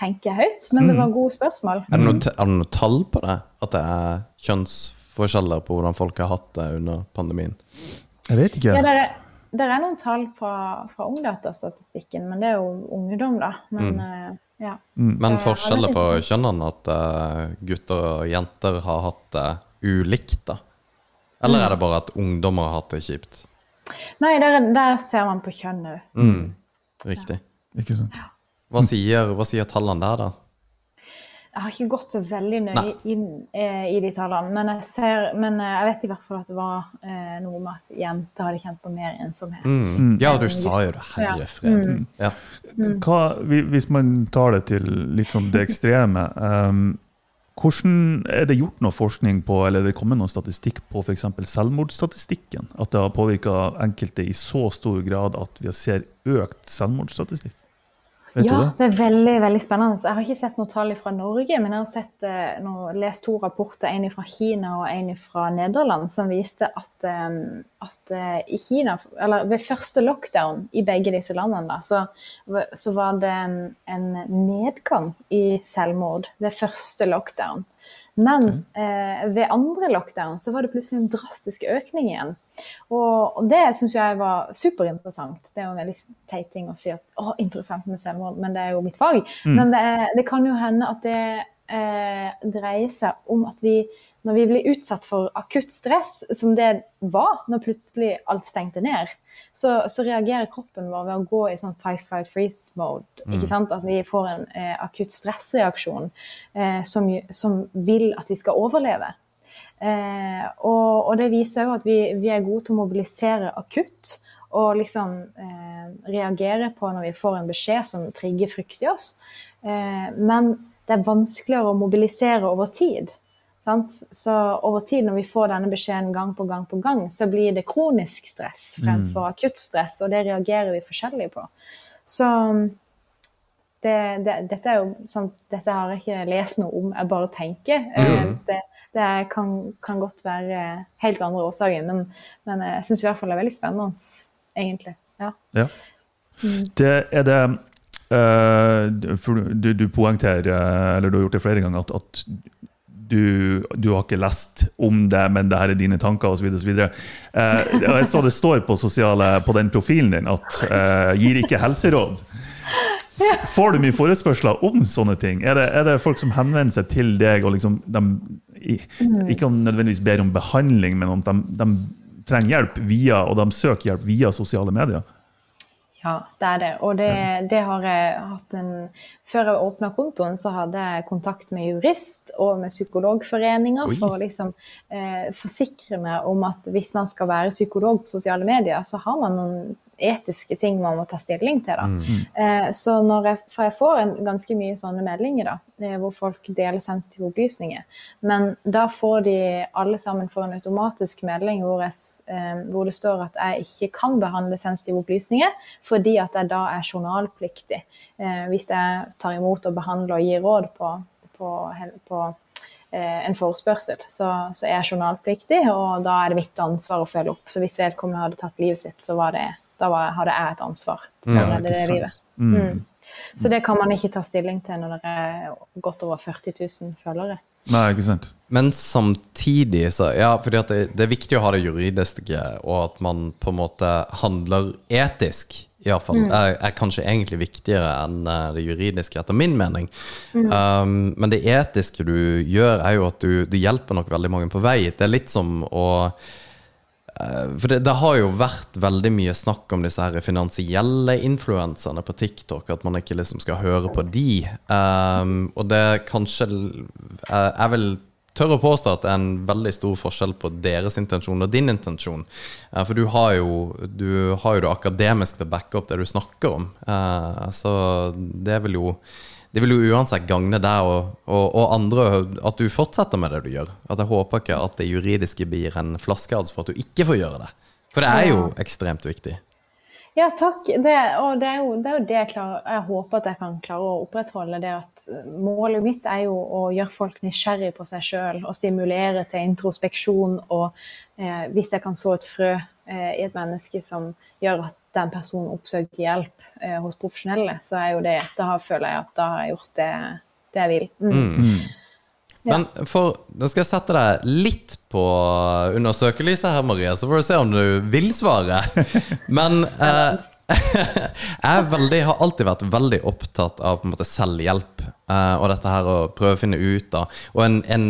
S4: tenke høyt. Men det var gode spørsmål.
S2: Er det noe, er det noe tall på det? At det er kjønnsforskjeller på hvordan folk har hatt det under pandemien?
S3: Jeg vet ikke.
S4: Ja, det er, der er noen tall fra, fra Ungdatastatistikken, men det er jo ungdom, da. Men, eh, Ja.
S2: Men
S4: Eh,
S2: forskjeller på kjønnene, at eh, gutter og jenter har hatt det ulikt, da? Eller er det bare at ungdommer har hatt det kjipt?
S4: Nei, der, der ser man på kjønn òg.
S2: Mm. Riktig.
S3: Ikke sant?
S2: Hva sier, hva sier tallene der, da?
S4: Jeg har ikke gått så veldig nøye
S2: Nei.
S4: inn eh, i de tallene, men jeg, ser, men eh, jeg vet i hvert fall at det var eh, noe med at jenter hadde kjent på mer ensomhet.
S2: Mm. Ja, du sa jo det. Herre fred. Ja.
S3: Hva, hvis man tar det til litt sånn det ekstreme um, hvordan Er det gjort noe forskning på, eller er det kommet noen statistikk på f.eks. selvmordsstatistikken? At det har påvirka enkelte i så stor grad at vi ser økt selvmordsstatistikk? Vet
S4: ja,
S3: det?
S4: det er veldig veldig spennende. Jeg har ikke sett noe tall fra Norge, men jeg har sett, eh, nå, lest to rapporter, en fra Kina og en fra Nederland, som viste at, eh, at eh, i Kina, eller ved første lockdown i begge disse landene, da, så, så var det en nedgang i selvmord ved første lockdown. Men eh, ved andre lockdown så var det plutselig en drastisk økning igjen. Og, og det syns jeg var superinteressant. Det er jo en veldig teit ting å si at å, interessant med selvmord, men det er jo mitt fag. Men det, det kan jo hende at det eh, dreier seg om at vi når vi blir utsatt for akutt stress, som det var når plutselig alt stengte ned, så, så reagerer kroppen vår ved å gå i sånn fight, flight, freeze mode. ikke sant? At vi får en eh, akutt stressreaksjon eh, som, som vil at vi skal overleve. Eh, og, og det viser jo at vi, vi er gode til å mobilisere akutt. Og liksom eh, reagere på når vi får en beskjed som trigger frykt i oss. Eh, men det er vanskeligere å mobilisere over tid. Så over tid, når vi får denne beskjeden gang på gang på gang, så blir det kronisk stress fremfor akutt stress, og det reagerer vi forskjellig på. Så det, det, dette jo sånn, dette har jeg ikke lest noe om, jeg bare tenker. Mm. Det, det kan, kan godt være helt andre årsaker, men, men jeg syns i hvert fall det er veldig spennende, egentlig. Ja.
S3: Ja. Det er det Uh, du, du poengterer, eh, eller du har gjort det flere ganger, at, at du, du har ikke lest om det, men det her er dine tanker osv. Uh, jeg så det står på, sosiale, på den profilen din at eh, gir ikke helseråd. Får du mye forespørsler om sånne ting? Er det, er det folk som henvender seg til deg og liksom de, ikke om nødvendigvis ber om behandling, men om de, de trenger hjelp via, og de søker hjelp via sosiale medier?
S4: Ja, det er det. Og det, det har jeg hatt en Før jeg åpna kontoen, så hadde jeg kontakt med jurist og med psykologforeninger for å liksom eh, forsikre meg om at hvis man skal være psykolog på sosiale medier, så har man noen etiske ting man må ta stilling til. Da. Eh, så når jeg, for jeg får en, ganske mye sånne meldinger da, eh, hvor folk deler sensitive opplysninger. Men da får de alle sammen får en automatisk melding hvor, jeg, eh, hvor det står at jeg ikke kan behandle sensitive opplysninger fordi at jeg da er journalpliktig. Eh, hvis jeg tar imot og behandler og gir råd på, på, på eh, en forespørsel, så, så er jeg journalpliktig, og da er det mitt ansvar å følge opp. Så hvis vedkommende hadde tatt livet sitt, så var det, da hadde jeg et ansvar for å redde det livet. Mm. Så det kan man ikke ta stilling til når det er godt over 40 000 følgere.
S3: Nei, ikke sant?
S2: Men samtidig så Ja, for det, det er viktig å ha det juridiske, og at man på en måte handler etisk. Iallfall.
S4: Mm.
S2: Er, er kanskje egentlig viktigere enn eh, det juridiske, etter min mening. Um, men det etiske du gjør, er jo at du, du hjelper nok veldig mange på vei. Det er litt som å For det, det har jo vært veldig mye snakk om disse her finansielle influenserne på TikTok, at man ikke liksom skal høre på de. Um, og det er kanskje eh, Jeg vil tørre å påstå at det er en veldig stor forskjell på deres intensjon og din intensjon. Uh, for du har jo, du har jo det akademisk til å backe opp det du snakker om. Uh, så det vil jo det vil jo uansett gagne deg og, og, og andre at du fortsetter med det du gjør. At jeg håper ikke at det juridiske blir en flaskehals for at du ikke får gjøre det. For det er jo ekstremt viktig.
S4: Ja, takk. Det, og det er jo det, er jo det jeg, klarer, jeg håper at jeg kan klare å opprettholde. det at Målet mitt er jo å gjøre folk nysgjerrig på seg sjøl og stimulere til introspeksjon. Og eh, hvis jeg kan så et frø eh, i et menneske som gjør at den personen oppsøker hjelp eh, hos profesjonelle, så er jo det Da føler jeg at da har jeg gjort det, det jeg vil. Mm.
S2: Men for, nå skal jeg sette deg litt på undersøkelyset her, Maria, så får du se om du vil svare. *laughs* Men eh, *laughs* jeg veldig, har alltid vært veldig opptatt av på en måte selvhjelp. eh, og dette her å prøve å finne ut av Og en, en,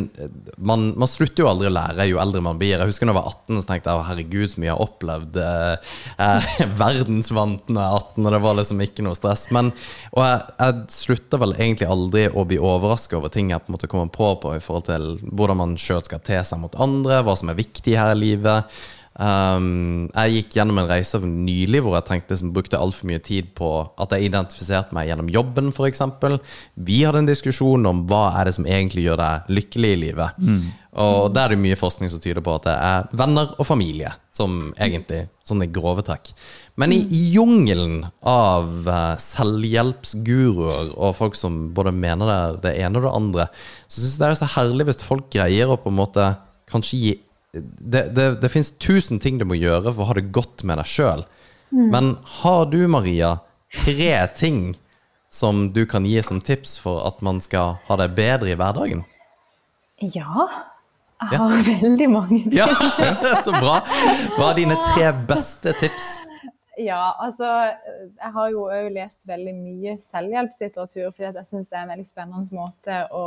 S2: man, man slutter jo aldri å lære jo eldre man blir. Jeg husker da jeg var 18, så tenkte jeg «Å, herregud, så mye jeg har opplevd. Eh, eh, *laughs* verdensvant når jeg er 18, og det var liksom ikke noe stress. Men, og jeg, jeg slutter vel egentlig aldri å bli overraska over ting jeg på en måte kommer på på i forhold til hvordan man sjøl skal te seg mot andre, hva som er viktig her i livet. Um, jeg gikk gjennom en reise nylig hvor jeg tenkte som brukte altfor mye tid på at jeg identifiserte meg gjennom jobben, f.eks. Vi hadde en diskusjon om hva er det som egentlig gjør deg lykkelig i livet. Og der er det mye forskning som tyder på at det er venner og familie, som egentlig sånn i grove trekk. Men i, i jungelen av eh, selvhjelpsguruer og folk som både mener det, det ene og det andre, så syns jeg det er så herlig hvis folk greier å på en måte kanskje gi det, det, det fins tusen ting du må gjøre for å ha det godt med deg sjøl. Men har du, Maria, tre ting som du kan gi som tips for at man skal ha det bedre i hverdagen?
S4: Ja. Jeg har *laughs* veldig mange ting.
S2: Ja, det er så bra. Hva er dine tre beste tips?
S4: Ja, altså Jeg har jo òg lest veldig mye selvhjelpslitteratur, fordi jeg syns det er en veldig spennende måte å,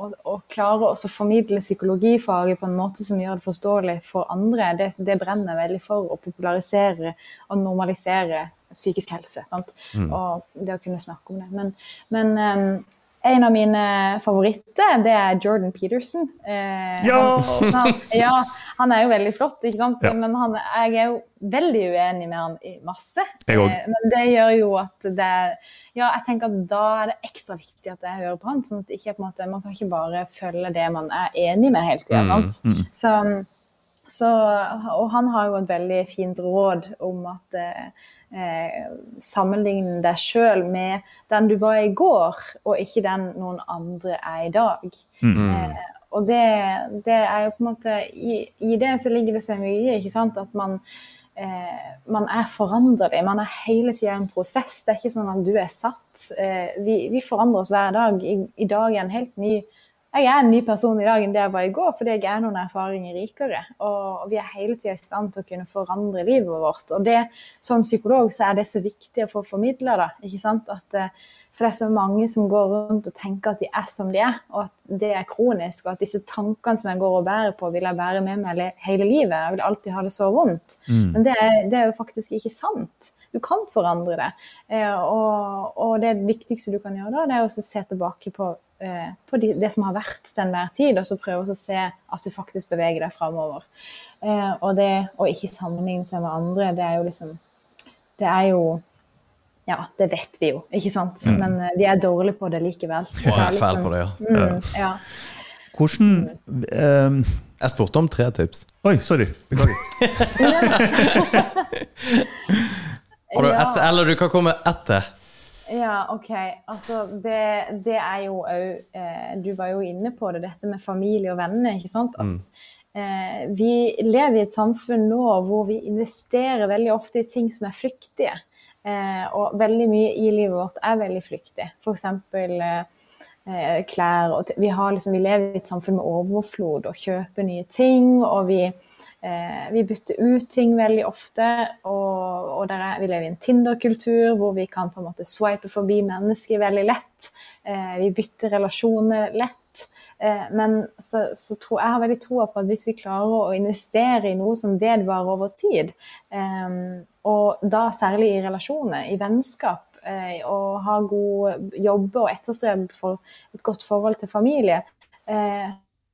S4: å, å klare å formidle psykologifaget på en måte som gjør det forståelig for andre. Det, det brenner veldig for å popularisere og normalisere psykisk helse. Sant? Og det å kunne snakke om det. Men, men um, en av mine favoritter, det er Jordan Peterson. Eh,
S3: Ja!
S4: Han, han, ja, han er jo veldig flott, ikke sant?
S3: Ja.
S4: men han, jeg er jo veldig uenig med han i masse. Eh, men det gjør jo at det Ja, jeg tenker at da er det ekstra viktig at jeg hører på han. sånn at ikke, på måte, Man kan ikke bare følge det man er enig med hele tida.
S3: Mm,
S4: Så, så, og han har jo et veldig fint råd om at eh, eh, sammenligne deg sjøl med den du var i går, og ikke den noen andre er i dag. Eh, og det, det er jo på en måte i, I det så ligger det så mye, ikke sant, at man eh, man er foranderlig. Man er hele tida en prosess. Det er ikke sånn at du er satt. Eh, vi, vi forandrer oss hver dag. I, I dag er en helt ny jeg er en ny person i dag enn det jeg var i går, fordi jeg er noen erfaringer rikere. Og vi er hele tida i stand til å kunne forandre livet vårt. Og det, som psykolog så er det så viktig å få formidla, da. Ikke sant? At, eh, for det er så mange som går rundt og tenker at de er som de er, og at det er kronisk. Og at disse tankene som jeg går og bærer på, vil jeg bære med meg hele livet. Jeg vil alltid ha det så vondt. Men det er, det er jo faktisk ikke sant. Du kan forandre det. Eh, og, og det viktigste du kan gjøre da, det er å se tilbake på, på de, det som har vært til enhver tid, og så prøve å se at du faktisk beveger deg framover. Eh, og det å ikke sammenligne seg med andre, det er jo liksom Det er jo Ja, det vet vi jo, ikke sant? Men de vi er dårlige på det likevel.
S2: Ja, jeg er fæl på det, ja.
S4: Mm, ja.
S3: Hvordan um,
S2: Jeg spurte om tre tips.
S3: Oi, sorry. Beklager. *laughs*
S2: Har du
S4: Ja.
S2: ett, eller du kan komme etter.
S4: Ja, OK. Altså, det, det er jo òg eh, Du var jo inne på det, dette med familie og venner. ikke sant? At eh, vi lever i et samfunn nå hvor vi investerer veldig ofte i ting som er flyktige. Eh, og veldig mye i livet vårt er veldig flyktig. F.eks. Eh, eh, klær. Og vi, har liksom, vi lever i et samfunn med overflod og kjøper nye ting. og vi vi bytter ut ting veldig ofte, og, og er, vi lever i en Tinder-kultur hvor vi kan på en måte swipe forbi mennesker veldig lett. Eh, vi bytter relasjoner lett. Eh, men så, så tror, jeg har veldig troa på at hvis vi klarer å investere i noe som vedvarer over tid, eh, og da særlig i relasjoner, i vennskap, eh, og ha god jobbe og etterstrebe for et godt forhold til familie, eh,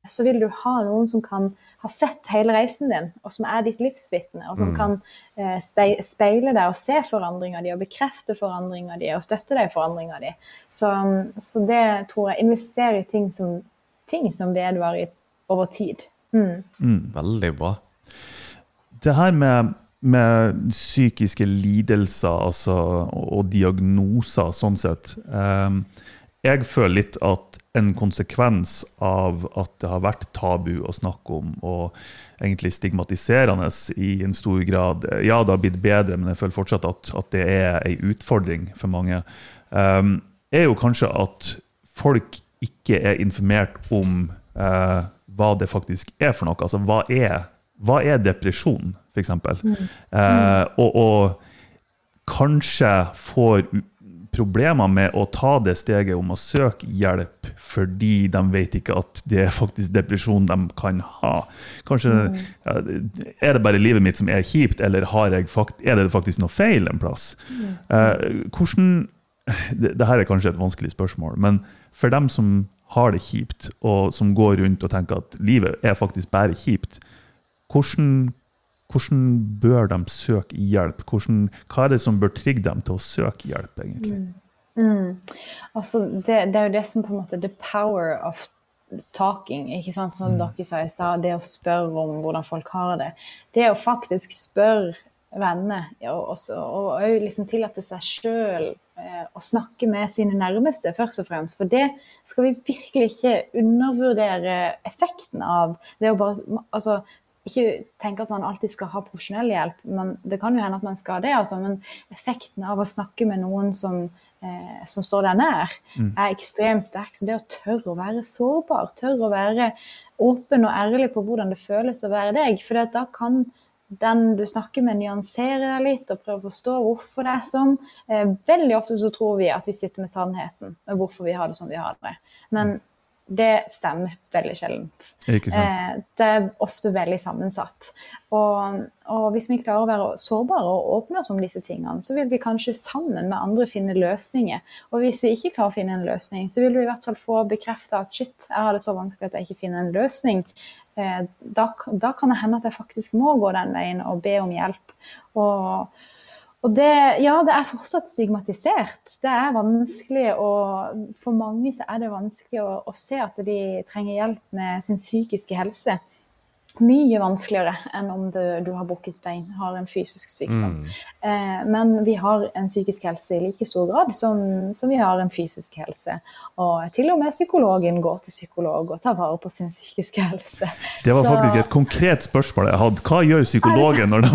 S4: så vil du ha noen som kan ha sett hele reisen din, og som er ditt livsvitne, og som kan eh, speile deg og se forandringa di, og bekrefte forandringa di, og støtte deg i forandringa di. Så, så det tror jeg investerer i ting som, ting som vedvarer over tid. Mm.
S2: Veldig bra.
S3: Det her med, med psykiske lidelser altså, og, og diagnoser, sånn sett eh, Jeg føler litt at en konsekvens av at det har vært tabu å snakke om, og egentlig stigmatiserende i en stor grad Ja, det har blitt bedre, men jeg føler fortsatt at, at det er ei utfordring for mange. Um, er jo kanskje at folk ikke er informert om uh, hva det faktisk er for noe. Altså, hva er, hva er depresjon, f.eks.? Eh, og, og kanskje får problemer med å ta det steget om å søke hjelp fordi de vet ikke at det er faktisk depresjon de kan ha. Kanskje Er det bare livet mitt som er kjipt, eller fakt er det faktisk noe feil en plass? Eh, hvordan det, det her er kanskje et vanskelig spørsmål, men for dem som har det kjipt, og som går rundt og tenker at livet er faktisk bare kjipt, hvordan, hvordan bør de søke hjelp? Hvordan, hva er det som bør trigge dem til å søke hjelp, egentlig?
S4: Altså, det, det er jo det som på en måte The power of talking, ikke sant? som dere sa i stad. Det å spørre om hvordan folk har det. Det å faktisk spørre venner, og òg liksom tillate seg sjøl eh, å snakke med sine nærmeste, først og fremst. For det skal vi virkelig ikke undervurdere effekten av. Det å bare Altså, ikke tenke at man alltid skal ha profesjonell hjelp, men det kan jo hende at man skal det. Altså, men effekten av å snakke med noen som, eh, som står deg nær, er ekstremt sterk. Så det å tørre å være sårbar, tørre å være åpen og ærlig på hvordan det føles å være deg, for da kan den du snakker med, nyansere deg litt og prøve å forstå hvorfor det er sånn. Eh, veldig ofte så tror vi at vi sitter med sannheten med hvorfor vi har det som vi har det. Men det stemmer veldig sjeldent. Eh, det er ofte veldig sammensatt. Og, og hvis vi klarer å være sårbare og åpne oss om disse tingene, så vil vi kanskje sammen med andre finne løsninger. Og hvis vi ikke klarer å finne en løsning, så vil vi i hvert fall få bekrefta at shit, jeg har det så vanskelig at jeg ikke finner en løsning. Eh, da, da kan det hende at jeg faktisk må gå den veien og be om hjelp. Og, og det, ja, det er fortsatt stigmatisert. Det er vanskelig å For mange så er det vanskelig å, å se at de trenger hjelp med sin psykiske helse. Mye vanskeligere enn om du, du har brukket bein, har en fysisk sykdom. Eh, men vi har en psykisk helse i like stor grad som, som vi har en fysisk helse. Og til og med psykologen går til psykolog og tar vare på sin psykiske helse.
S3: Det var
S4: Så-
S3: faktisk et konkret spørsmål jeg hadde. Hva gjør psykologen når de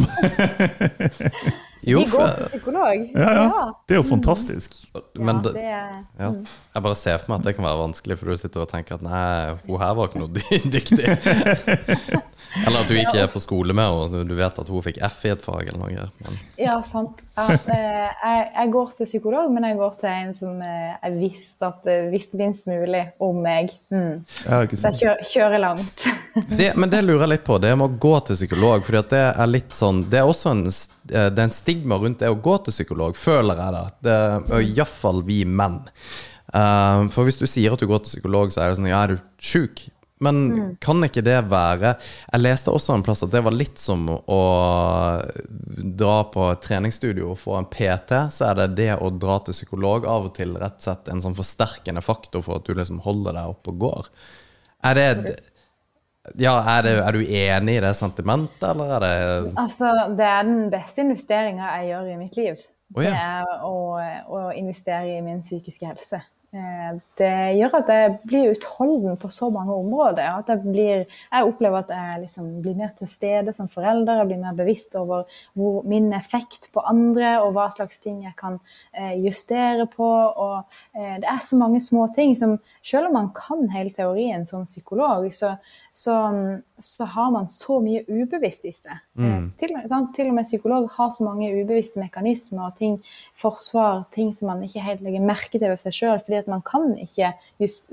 S3: *laughs*
S2: Jo,
S4: Vi går til psykolog.
S3: Ja, ja. Det er jo fantastisk.
S2: men
S4: ja,
S2: det, ja, jeg bare ser for meg at det kan være vanskelig, for du sitter og tenker at nei, hun her var ikke noe *laughs* dyktig. *laughs* Eller at du ikke er på skole med henne, og du vet at hun fikk F i et fag eller noe. Men,
S4: Ja, sant. At, eh, jeg, jeg går til psykolog, men jeg går til en som eh, jeg visste at eh, visste minst mulig om meg. Mm.
S3: Ja, ikke
S4: Så jeg kjører, kjører langt. *laughs*
S2: det, men det lurer jeg litt på, det med å gå til psykolog. For det er litt sånn Det er også en, eh, det er en stigma rundt det å gå til psykolog, føler jeg da. Det Iallfall vi menn. Uh, for hvis du sier at du går til psykolog, så er det sånn Ja, er du sjuk? Men kan ikke det være Jeg leste også en plass at det var litt som å dra på et treningsstudio og få en PT. Så er det det å dra til psykolog av og til rett og slett en sånn forsterkende faktor for at du liksom holder deg oppe og går. Er det ja, er, det, er du enig i det sentimentet, eller er det
S4: Altså, det er den beste investeringa jeg gjør i mitt liv.
S2: Oh, ja.
S4: Det er å, å investere i min psykiske helse. Eh, Det gjør at jeg blir utholden på så mange områder. At jeg, blir, jeg opplever at jeg liksom blir mer til stede som forelder. Jeg blir mer bevisst over hvor min effekt på andre, og hva slags ting jeg kan eh, justere på. Og eh, det er så mange små ting som selv om man kan hele teorien som psykolog, så, så, så har man så mye ubevisst i seg. Mm. Til, sant? til og med psykolog har så mange ubevisste mekanismer og ting, forsvar, ting som man ikke helt legger merke til ved seg sjøl, fordi at man kan ikke just,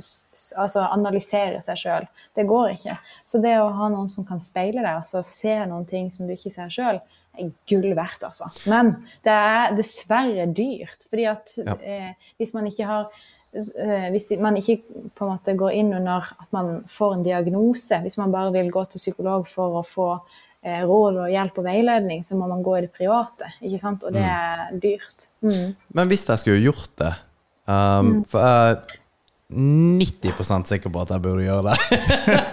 S4: altså analysere seg sjøl. Det går ikke. Så det å ha noen som kan speile deg, altså se noen ting som du ikke ser sjøl, er gull verdt, altså. Men det er dessverre dyrt. fordi at
S2: Ja.
S4: eh, hvis man ikke har eh, hvis man ikke på en måte går inn under at man får en diagnose, hvis man bare vil gå til psykolog for å få eh, råd og hjelp og veiledning, så må man gå i det private. ikke sant? Og det er dyrt. Mm.
S2: Men hvis jeg skulle gjort det um, For jeg 90% sikker på at jeg burde gjøre det.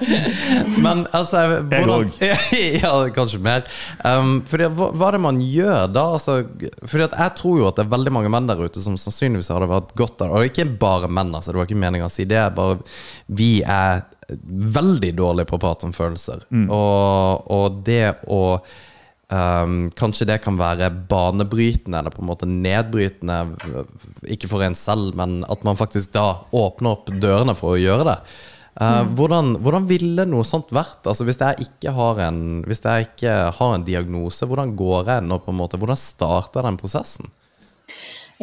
S2: *laughs* Men altså
S3: Jeg òg. *laughs*
S2: ja, kanskje mer. Um, fordi, hva, hva er det man gjør da? Altså, fordi at jeg tror jo at det er veldig mange menn der ute som sannsynligvis hadde vært godt av det. Og ikke bare menn, altså, det var ikke meninga å si det. bare Vi er veldig dårlige på å prate om følelser. Og, og det å Um, kanskje det kan være banebrytende eller på en måte nedbrytende, ikke for en selv, men at man faktisk da åpner opp dørene for å gjøre det. Eh, hvordan, hvordan ville noe sånt vært? Altså Hvis jeg ikke har en Hvis jeg ikke har en diagnose, hvordan går jeg nå? på en måte? Hvordan starter den prosessen?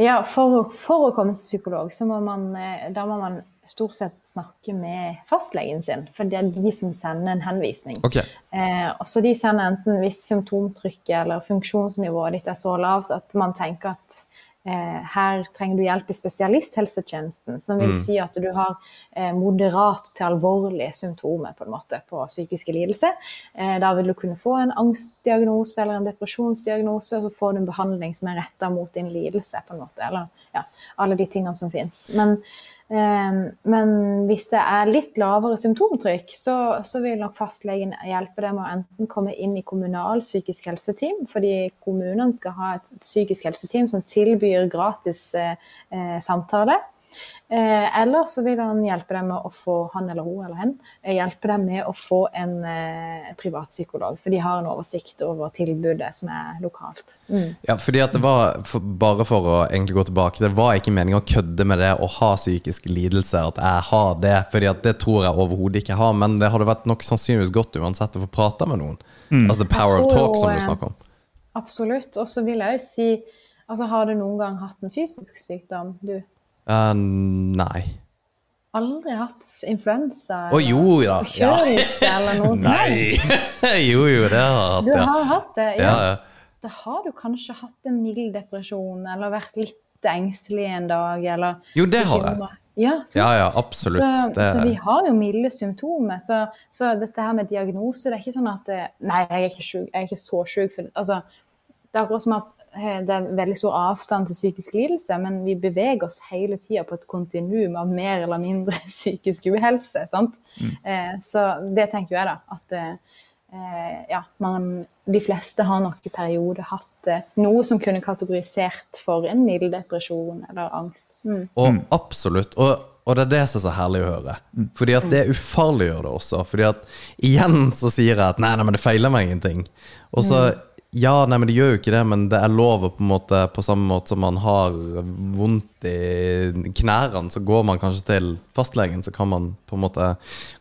S4: Ja, for, for å komme til psykolog, så må man, eh, da må man stort sett snakke med fastlegen sin. For det er de som sender en henvisning.
S2: Okay.
S4: Eh, og så de sender enten hvis symptomtrykket eller funksjonsnivået ditt er så lavt at man tenker at her trenger du hjelp i spesialisthelsetjenesten, som vil si at du har eh, moderat til alvorlige symptomer på en måte på psykiske lidelser. Eh, da vil du kunne få en angstdiagnose eller en depresjonsdiagnose, og så får du en behandling som er retta mot din lidelse, på en måte. Eller ja, alle de tingene som fins. Men Eh, Men hvis det er litt lavere symptomtrykk, så, så vil nok fastlegen hjelpe deg med å enten komme inn i kommunal psykisk helseteam, fordi kommunene skal ha et psykisk helseteam som tilbyr gratis eh, eh, samtale. Eh, eller så vil han hjelpe deg med å få han eller hun eller hen, eh, hjelpe deg med å få en eh, privatpsykolog, for de har en oversikt over tilbudet som er lokalt. Mm.
S2: Ja, fordi at det var for, Bare for å egentlig gå tilbake Det var ikke meningen å kødde med det å ha psykisk lidelse, at jeg har det. Fordi at det tror jeg overhodet ikke jeg har, men det hadde vært nok sannsynligvis godt uansett å få prate med noen. Altså the power of talk, som du snakker om.
S4: Absolutt. Og så vil jeg jo si altså Har du noen gang hatt en fysisk sykdom? Du
S2: Eh, nei.
S4: aldri hatt influensa?
S2: Å jo da. Ja. *laughs*
S4: Eller noe?
S2: Nei! *laughs* jo, jo, det har jeg
S4: Du
S2: hatt, ja.
S4: har hatt det?
S2: ja, ja.
S4: Da har du kanskje hatt en mild depresjon, eller vært litt engstelig en dag, eller
S2: Jo, det har jeg.
S4: Ja, så,
S2: Ja, ja, absolutt.
S4: Så, så vi har jo milde symptomer. Så, så dette her med diagnose, det er ikke sånn at det, Nei, jeg er ikke syk, jeg er ikke så sjuk. Altså, det er akkurat som at det er veldig stor avstand til psykisk lidelse, men vi beveger oss hele tida på et kontinuum av mer eller mindre *laughs* psykisk uhelse. sant? Eh, så det tenker jeg, da. At eh, ja, man, de fleste har nok i perioder hatt eh, noe som kunne kategorisert for en mild depresjon eller angst. Mm.
S2: Og absolutt. Og, og det er det som er så herlig å høre. Fordi at det ufarliggjør det også. Fordi at igjen så sier jeg at nei, nei, men det feiler meg ingenting. Og så ja, nei, men det gjør jo ikke det, men det er lov å på en måte På samme måte som man har vondt i knærne, så går man kanskje til fastlegen, så kan man på en måte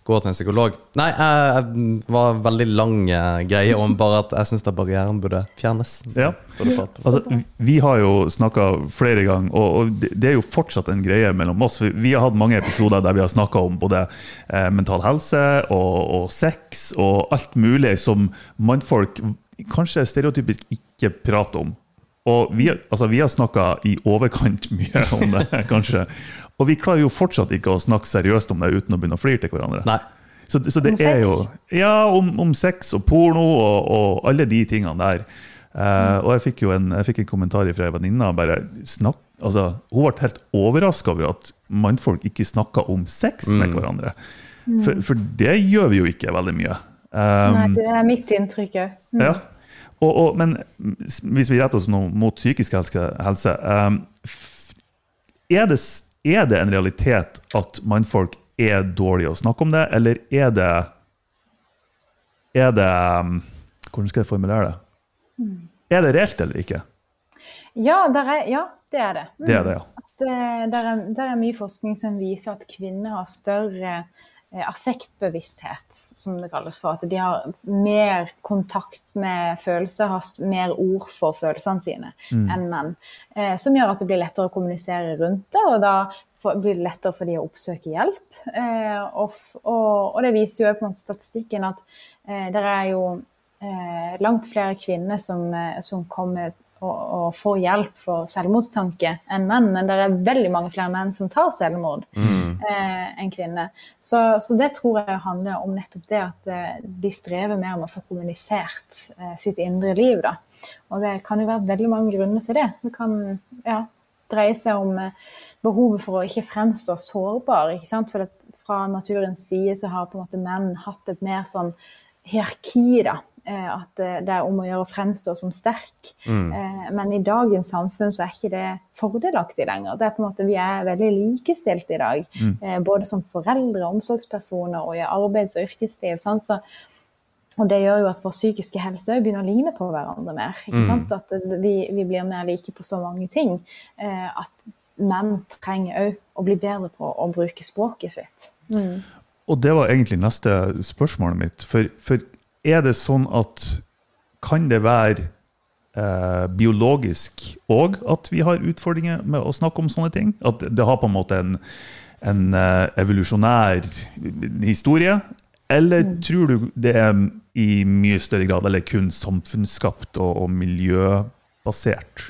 S2: gå til en psykolog. Nei, jeg var veldig lang eh, greie om bare at jeg syns barrieren burde fjernes.
S3: Ja. Altså, vi- har jo snakka flere ganger, og, og det- det er jo fortsatt en greie mellom oss. Vi har hatt mange episoder der vi har snakka om både eh, mental helse og, og sex og alt mulig som mannfolk kanskje stereotypisk ikke prater om. Og vi, altså, vi har snakka i overkant mye om det, *laughs* kanskje. Og vi klarer jo fortsatt ikke å snakke seriøst om det uten å begynne å flire til hverandre.
S2: Nei.
S3: Så, så det
S4: Om
S3: er jo
S4: sex?
S3: Ja, om, om sex og porno og, og alle de tingene der. Eh, og jeg fikk jo en, jeg fikk en kommentar fra ei venninne. altså, Hun ble helt overraska over at mannfolk ikke snakka om sex med hverandre. For, for det gjør vi jo ikke veldig mye. Um,
S4: Nei, det er mitt inntrykk òg.
S3: ja. Og, og, men hvis vi retter oss nå mot psykisk helse, helse um, er, det, er det en realitet at mannfolk er dårlige å snakke om det, eller er det Er det um, Hvordan skal jeg formulere det? Er det reelt eller ikke?
S4: Ja, er, ja, det er det. Mm.
S3: Det er det, ja.
S4: At, eh, der, er, der er mye forskning som viser at kvinner har større affektbevissthet, som det kalles for. At de har mer kontakt med følelser, har mer ord for følelsene sine enn menn. Eh, som gjør at det blir lettere å kommunisere rundt det, og da for, blir det lettere for de å oppsøke hjelp. Eh, og, og, og det viser jo på en måte statistikken at eh, det er jo eh, langt flere kvinner som, eh, som kommer og, å, få hjelp for selvmordstanke enn menn, men det er veldig mange flere menn som tar selvmord eh, enn kvinner. Så, så det tror jeg handler om nettopp det at eh, de strever mer med å få kommunisert eh, sitt indre liv. Da. Og det kan jo være veldig mange grunner til det. Det kan ja, dreie seg om eh, behovet for å ikke fremstå sårbar. Ikke sant? For at fra naturens side så har på en måte menn hatt et mer sånn hierarki, da. Eh, At det er om å gjøre å fremstå som sterk. Eh, Men i dagens samfunn så er ikke det fordelaktig lenger. Det er på en måte, Vi er veldig likestilt i dag. eh, Både som foreldre, omsorgspersoner og i arbeids- og yrkesliv. sant? Så og det gjør jo at vår psykiske helse begynner å ligne på hverandre mer. ikke sant? At vi, vi blir mer like på så mange ting. Eh, at menn trenger òg å bli bedre på å bruke språket sitt.
S3: Mm. og det var egentlig neste spørsmålet mitt. For, for er det sånn at Kan det være eh, biologisk òg at vi har utfordringer med å snakke om sånne ting? At det har på en måte en, en eh, evolusjonær historie? Eller tror du det er i mye større grad eller kun samfunnsskapt og, og miljøbasert?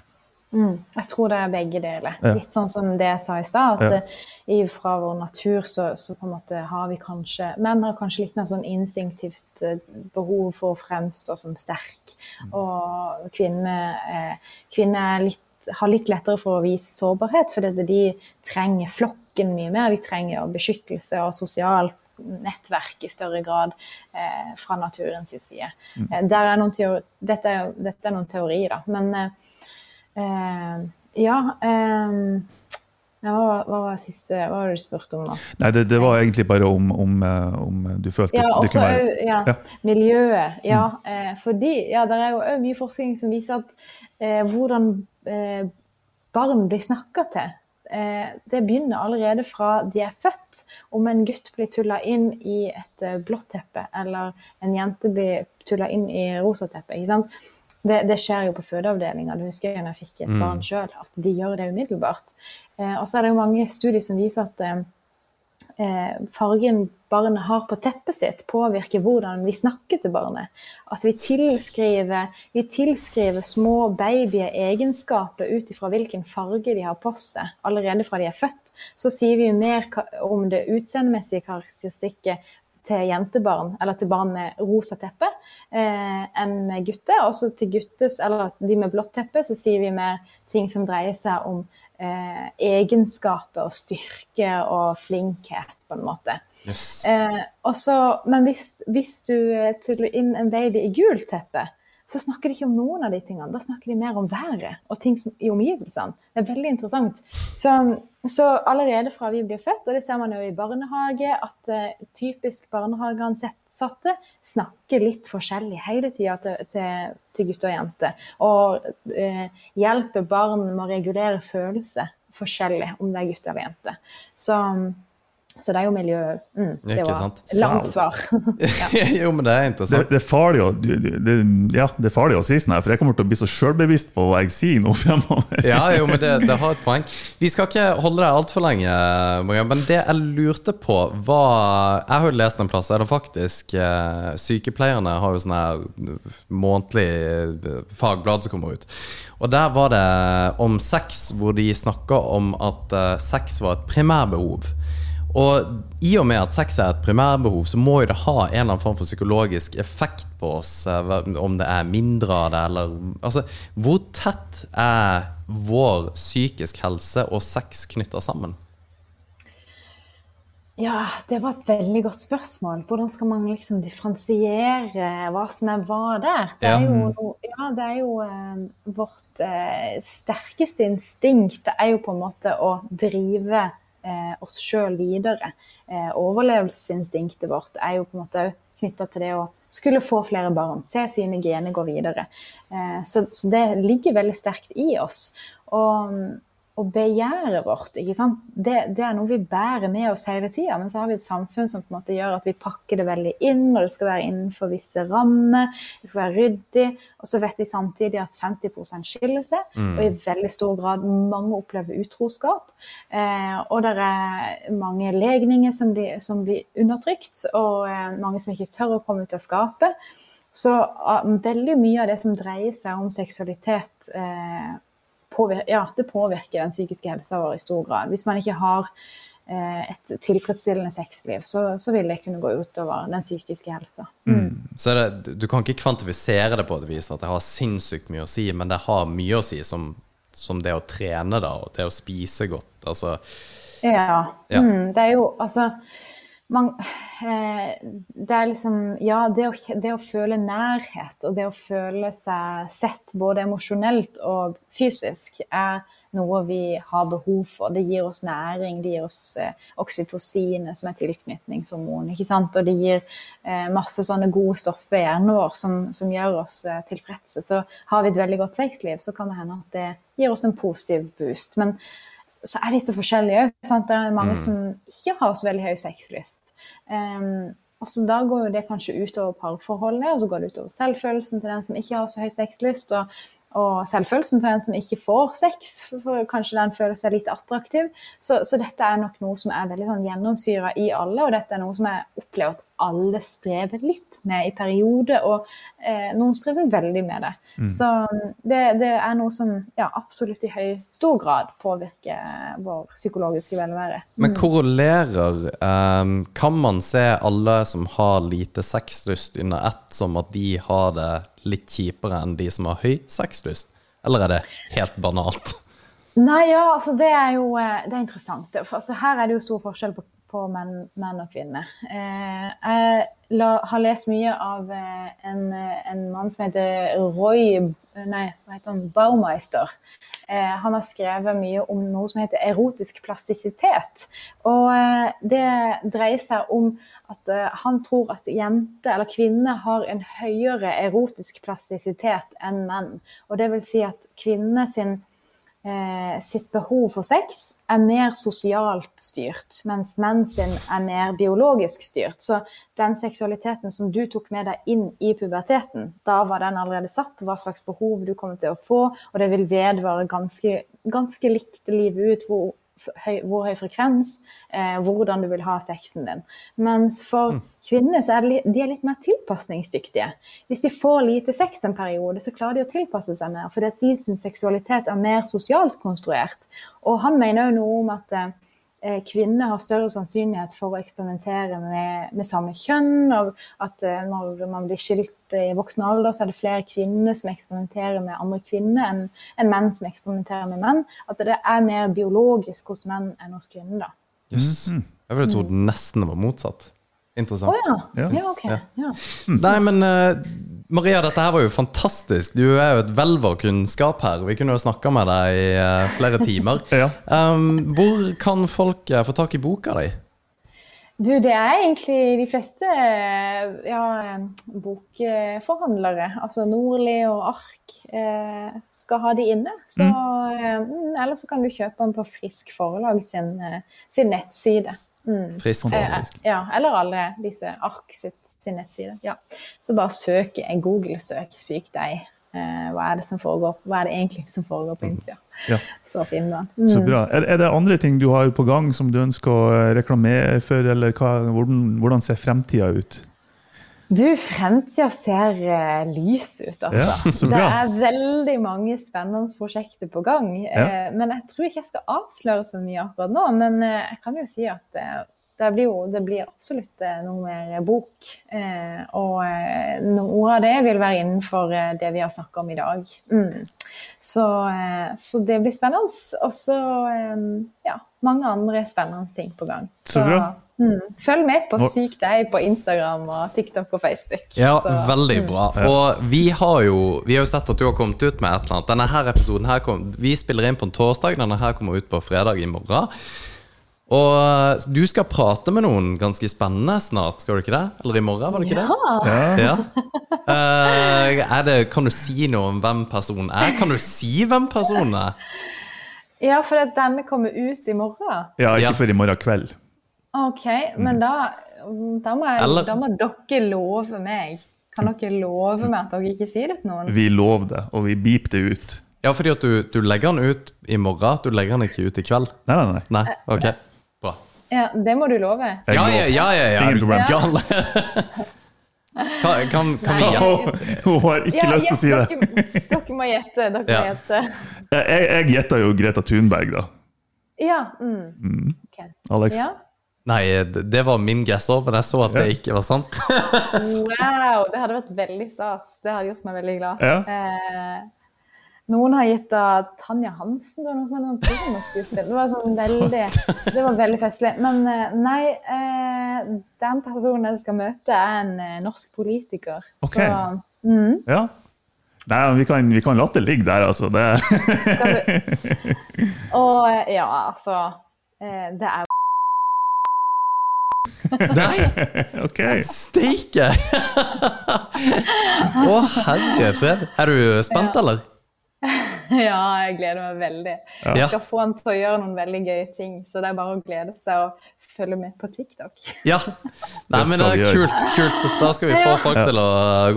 S4: Mm, jeg tror det er begge deler.
S3: Ja.
S4: Litt sånn som det jeg sa i stad. At
S3: Ja.
S4: eh, fra vår natur så, så på en måte har vi kanskje Menn har kanskje litt mer sånn instinktivt eh, behov for å fremstå som sterk. Og kvinner, eh, litt, har litt lettere for å vise sårbarhet, fordi de trenger flokken mye mer. De trenger beskyttelse og sosialt nettverk i større grad eh, fra naturens side. Eh, der er noen teori, dette, er, dette er noen teorier, da. Men eh, Eh, ja eh, hva, hva var siste Hva var det du spurte om da?
S3: Nei, det, det var egentlig bare om, om, eh, om du følte
S4: Ja,
S3: det kunne være
S4: ja,
S3: Ja.
S4: miljøet. Ja, eh, fordi ja, det er jo òg mye forskning som viser at eh, hvordan eh, barn blir snakka til. Eh, det begynner allerede fra de er født. Om en gutt blir tulla inn i et eh, blått teppe, eller en jente blir tulla inn i rosa teppe. Det, det skjer jo på fødeavdelinga. Det husker jeg når jeg fikk et barn sjøl. At de gjør det umiddelbart. Eh, og så er det jo mange studier som viser at eh, eh, fargen barnet har på teppet sitt, påvirker hvordan vi snakker til barnet. Altså vi tilskriver, vi tilskriver små babyer egenskaper ut ifra hvilken farge de har på seg. Allerede fra de er født, så sier vi mer om det utseendemessige karakteristikket til jentebarn, eller til barn med rosa teppe, eh, enn med gutter. Også til guttes, eller de med blått teppe, så sier vi mer ting som dreier seg om eh, egenskaper og styrke og flinkhet, på en måte.
S2: Yes.
S4: Eh, også, men hvis, hvis du eh, tuller inn en baby i gult teppe, så snakker de ikke om noen av de tingene. Da snakker de mer om været og ting som, i omgivelsene. Det er veldig interessant. Så, så allerede fra vi blir født, og det ser man jo i barnehage, at uh, typisk barnehageansatte snakker litt forskjellig hele tida til, til, til gutter og jenter. Og uh, hjelper barn med å regulere følelser forskjellig, om det er gutter eller jenter. Så det er jo miljø mm, Det var
S2: sant?
S4: langt
S3: Wow.
S4: svar. *laughs*
S2: jo, men det er interessant.
S3: det, er farlig å, det, ja, det er farlig å si sånn her, for jeg kommer til å bli så sjølbevisst på hva jeg sier nå fremover.
S2: Ja, jo, men det, det har et *laughs* poeng. Vi skal ikke holde deg altfor lenge, Maria, men det jeg lurte på, var Jeg har jo lest en plass, er det faktisk eh, Sykepleierne har jo sånn her månedlig eh, fagblad som kommer ut. Og der var det om sex, hvor de snakka om at eh, sex var et primærbehov. Og i og med at sex er et primærbehov, så må jo det ha en eller annen form for psykologisk effekt på oss. eh, Om det er mindre av det, eller Altså, hvor tett er vår psykisk helse og sex knytta sammen?
S4: Ja, det var et veldig godt spørsmål. Hvordan skal man liksom differensiere hva som er hva der? Det er jo, ja, det er jo eh, vårt eh, sterkeste instinkt. Det er jo på en måte å drive eh, oss sjøl videre. Eh, overlevelsesinstinktet vårt er jo på en måte knytta til det å skulle få flere barn, se sine gener gå videre. Eh, så det ligger veldig sterkt i oss. Og, og begjæret vårt, ikke sant? Det, det er noe vi bærer med oss hele tida. Men så har vi et samfunn som på en måte gjør at vi pakker det veldig inn, og det skal være innenfor visse rammer. Det skal være ryddig. Og så vet vi samtidig at 50 skiller seg, og i veldig stor grad mange opplever utroskap. Eh, og det er mange legninger som blir, som blir undertrykt, og eh, mange som ikke tør å komme ut av skapet. Så uh, veldig mye av det som dreier seg om seksualitet, eh, påvir ja, det påvirker den psykiske helsa vår i stor grad. Hvis man ikke har eh, et tilfredsstillende sexliv, så, så vil det kunne gå utover den psykiske helsa.
S2: Så er det, du kan ikke kvantifisere det på et vis at det har sinnssykt mye å si, men det har mye å si som, som det å trene da, og det å spise godt. Altså,
S4: Ja.
S2: Ja.
S4: Mm, det er jo altså man, eh, Det er liksom Ja, det å, det å føle nærhet og det å føle seg sett både emosjonelt og fysisk er noe vi har behov for. Det gir oss næring, det gir oss eh, oksytocin, som er tilknytningshormon. ikke sant? Og det gir eh, masse sånne gode stoffer i hjernen vår som, som gjør oss tilfredse. Så har vi et veldig godt sexliv, så kan det hende at det gir oss en positiv boost. Men så er de så forskjellige òg. Det er mange som ikke har så veldig høy sexlyst. Um, og så Da går det kanskje utover parforholdet, og så går det utover selvfølelsen til den som ikke har så høy sexlyst. Og, og selvfølelsen til den som ikke får sex, for kanskje den føler seg litt attraktiv. Så, så dette er nok noe som er veldig sånn gjennomsyra i alle, og dette er noe som jeg opplever at alle strever litt med i perioder, og eh, noen strever veldig med det. Så det, det er noe som ja, absolutt i høy stor grad påvirker vår psykologiske velvære.
S2: Men korrelerer um, Kan man se alle som har lite sexlyst under ett, som at de har det litt kjipere enn de som har høy sexlyst? Eller er det helt banalt?
S4: Nei, ja, altså det er jo eh, det er interessant. Altså, her er det jo stor forskjell på, på menn, menn og kvinner. Eh, jeg la, har lest mye av eh, en, en mann som heter Roy Nei, hva heter han? Baumeister. Eh, han har skrevet mye om noe som heter erotisk plastisitet. Og det dreier seg om at han tror at jenter eller kvinner har en høyere erotisk plastisitet enn menn. Og det vil si at kvinner sin sitt behov for sex er mer sosialt styrt, mens menn sin er mer biologisk styrt. Så den seksualiteten som du tok med deg inn i puberteten, da var den allerede satt, hva slags behov du kommer til å få, og det vil vedvare ganske, ganske likt livet ut. hvor høy, hvor høy frekvens, eh, hvordan du vil ha sexen din. Mens for kvinner så er det, de er litt mer tilpasningsdyktige. Hvis de får lite sex en periode, så klarer de å tilpasse seg mer, fordi at de sin seksualitet er mer sosialt konstruert. Og han mener jo noe om at eh, kvinner har større sannsynlighet for å eksperimentere med, med samme kjønn, og at eh, når man blir skilt i voksen alder, så er det flere kvinner som eksperimenterer med andre kvinner enn enn menn som eksperimenterer med menn. At det er mer biologisk hos menn enn hos kvinner. da.
S2: Jøss. Jeg ville trodd nesten det var motsatt. Interessant.
S4: Å ja.
S3: Ja.
S4: ja. ok. Ja.
S2: Nei, men eh, Maria, dette her var jo fantastisk. Du er jo et hvelv av kunnskap her. Vi kunne jo snakka med deg i eh, flere timer. *laughs*
S3: Ja.
S2: Um, hvor kan folk eh, få tak i boka di?
S4: Du, det er egentlig de fleste eh, ja, bokforhandlere, altså Nordli og Ark, eh, skal ha de inne. Så, eh, mm, eller så kan du kjøpe den på Frisk Forlag sin, sin nettside. Mm.
S2: Frisk, fantastisk.
S4: Eh, ja, eller alle disse Ark sitt, sin nettside. Ja. Så bare søk en Google-søk 'syk deg'. Eh, hva er det som foregår? Hva er det egentlig som foregår på innsida?
S3: Ja. *laughs*
S4: Så finner man. Mm.
S3: Så bra. Er, er det andre ting du har på gang som du ønsker å eh, reklamere for, eller hva, hvordan, hvordan ser fremtida ut?
S4: Du, fremtida ser uh, lys ut, altså.
S3: Ja,
S4: det er veldig mange spennende prosjekter på gang. Eh, men jeg tror ikke jeg skal avsløre så mye akkurat nå. Men uh, jeg kan jo si at det blir, jo, det blir absolutt eh, noe mer bok. Eh, og noen noe av det vil være innenfor eh, det vi har snakka om i dag. Mm. Så, eh, så det blir spennende. Og så eh, ja, mange andre spennende ting på gang.
S3: Så bra.
S4: Mm, følg med på Syk deg på Instagram og TikTok og Facebook.
S2: Ja,
S4: Så-
S2: veldig bra. Og vi har jo Vi har jo sett at du har kommet ut med et eller annet. Denne her episoden her kom, Vi spiller inn på en torsdag, denne her kommer ut på fredag i morgen. Og du skal prate med noen ganske spennende snart, skal du ikke det? Eller i morgen, var det ikke det? Ja. Eh, er det, kan du si noe om hvem personen er? Kan du si hvem personen er?
S4: Ja, for at denne kommer ut i morgen.
S3: Ja, ikke
S2: Ja.
S3: før i morgen kveld.
S4: OK, men da, da, må jeg,
S2: Eller-
S4: da må dere love meg. Kan dere love meg at dere ikke sier det til noen?
S3: Vi lover det, og vi beeper det ut.
S2: Ja, fordi at du, du legger den ut i morgen. Du legger den ikke ut i kveld.
S3: Nei, nei, nei.
S2: Nei, ok.
S4: Ja, Det må du love.
S2: Ja, ja, ja, ja, ja.
S3: Ingen problem.
S2: gal? *laughs* Kan, kan, kan vi gjette?
S3: Hun har ikke
S4: Ja,
S3: lyst til å si det.
S4: Dere, dere må gjette. Dere
S2: Ja.
S4: må gjette.
S3: Jeg, jeg gjetter jo Greta Thunberg, da.
S4: Ja. Mm. ok.
S3: Alex.
S4: ja.
S2: Nei, det det var min guess òg, men jeg så at det ikke var sant. *laughs*
S4: Wow, det hadde vært veldig stas. Det hadde gjort meg veldig glad.
S3: Ja.
S4: Eh, noen har gitt av Tanja Hansen. Det var noe som hadde pornoskuespill. Det var sånn veldig Det var veldig festlig. Men eh, nei, eh, den personen jeg skal møte, er en eh, norsk politiker.
S3: Ok.
S4: Så mm,
S3: Ja. Nei, vi kan, vi kan la det ligge der, altså. Det,
S4: Og ja, altså eh, Det er
S2: Nei, *laughs*
S3: ok.
S2: steike! *laughs* Å, herre fred. Er du spent, eller? *laughs*
S4: Ja, jeg gleder meg veldig.
S2: Ja.
S4: Jeg skal få han til å gjøre noen veldig gøye ting, så det er bare å glede seg og følge med på TikTok.
S2: Ja. *laughs* Nei, men det er kult. kult. Da skal vi få folk til å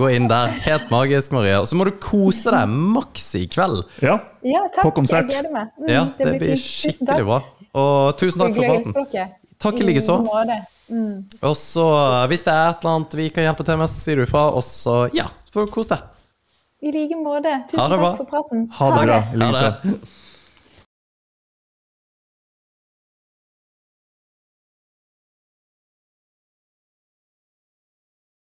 S2: gå inn der. Helt magisk, Maria. Og så må du kose deg maks i kveld.
S3: Ja,
S4: Ja, takk.
S3: På konsert.
S4: Jeg gleder meg. Mm,
S2: Ja, det blir
S4: blir
S2: skikkelig bra. Og tusen takk for praten. Takk i like så.
S4: Mm.
S2: Og så, hvis det er et eller annet vi kan hjelpe til med, så sier du ifra. Og så, ja, så får du kose deg.
S4: I like måte. Tusen takk for praten.
S3: ha det bra,
S2: Ha
S3: Elise.
S2: det.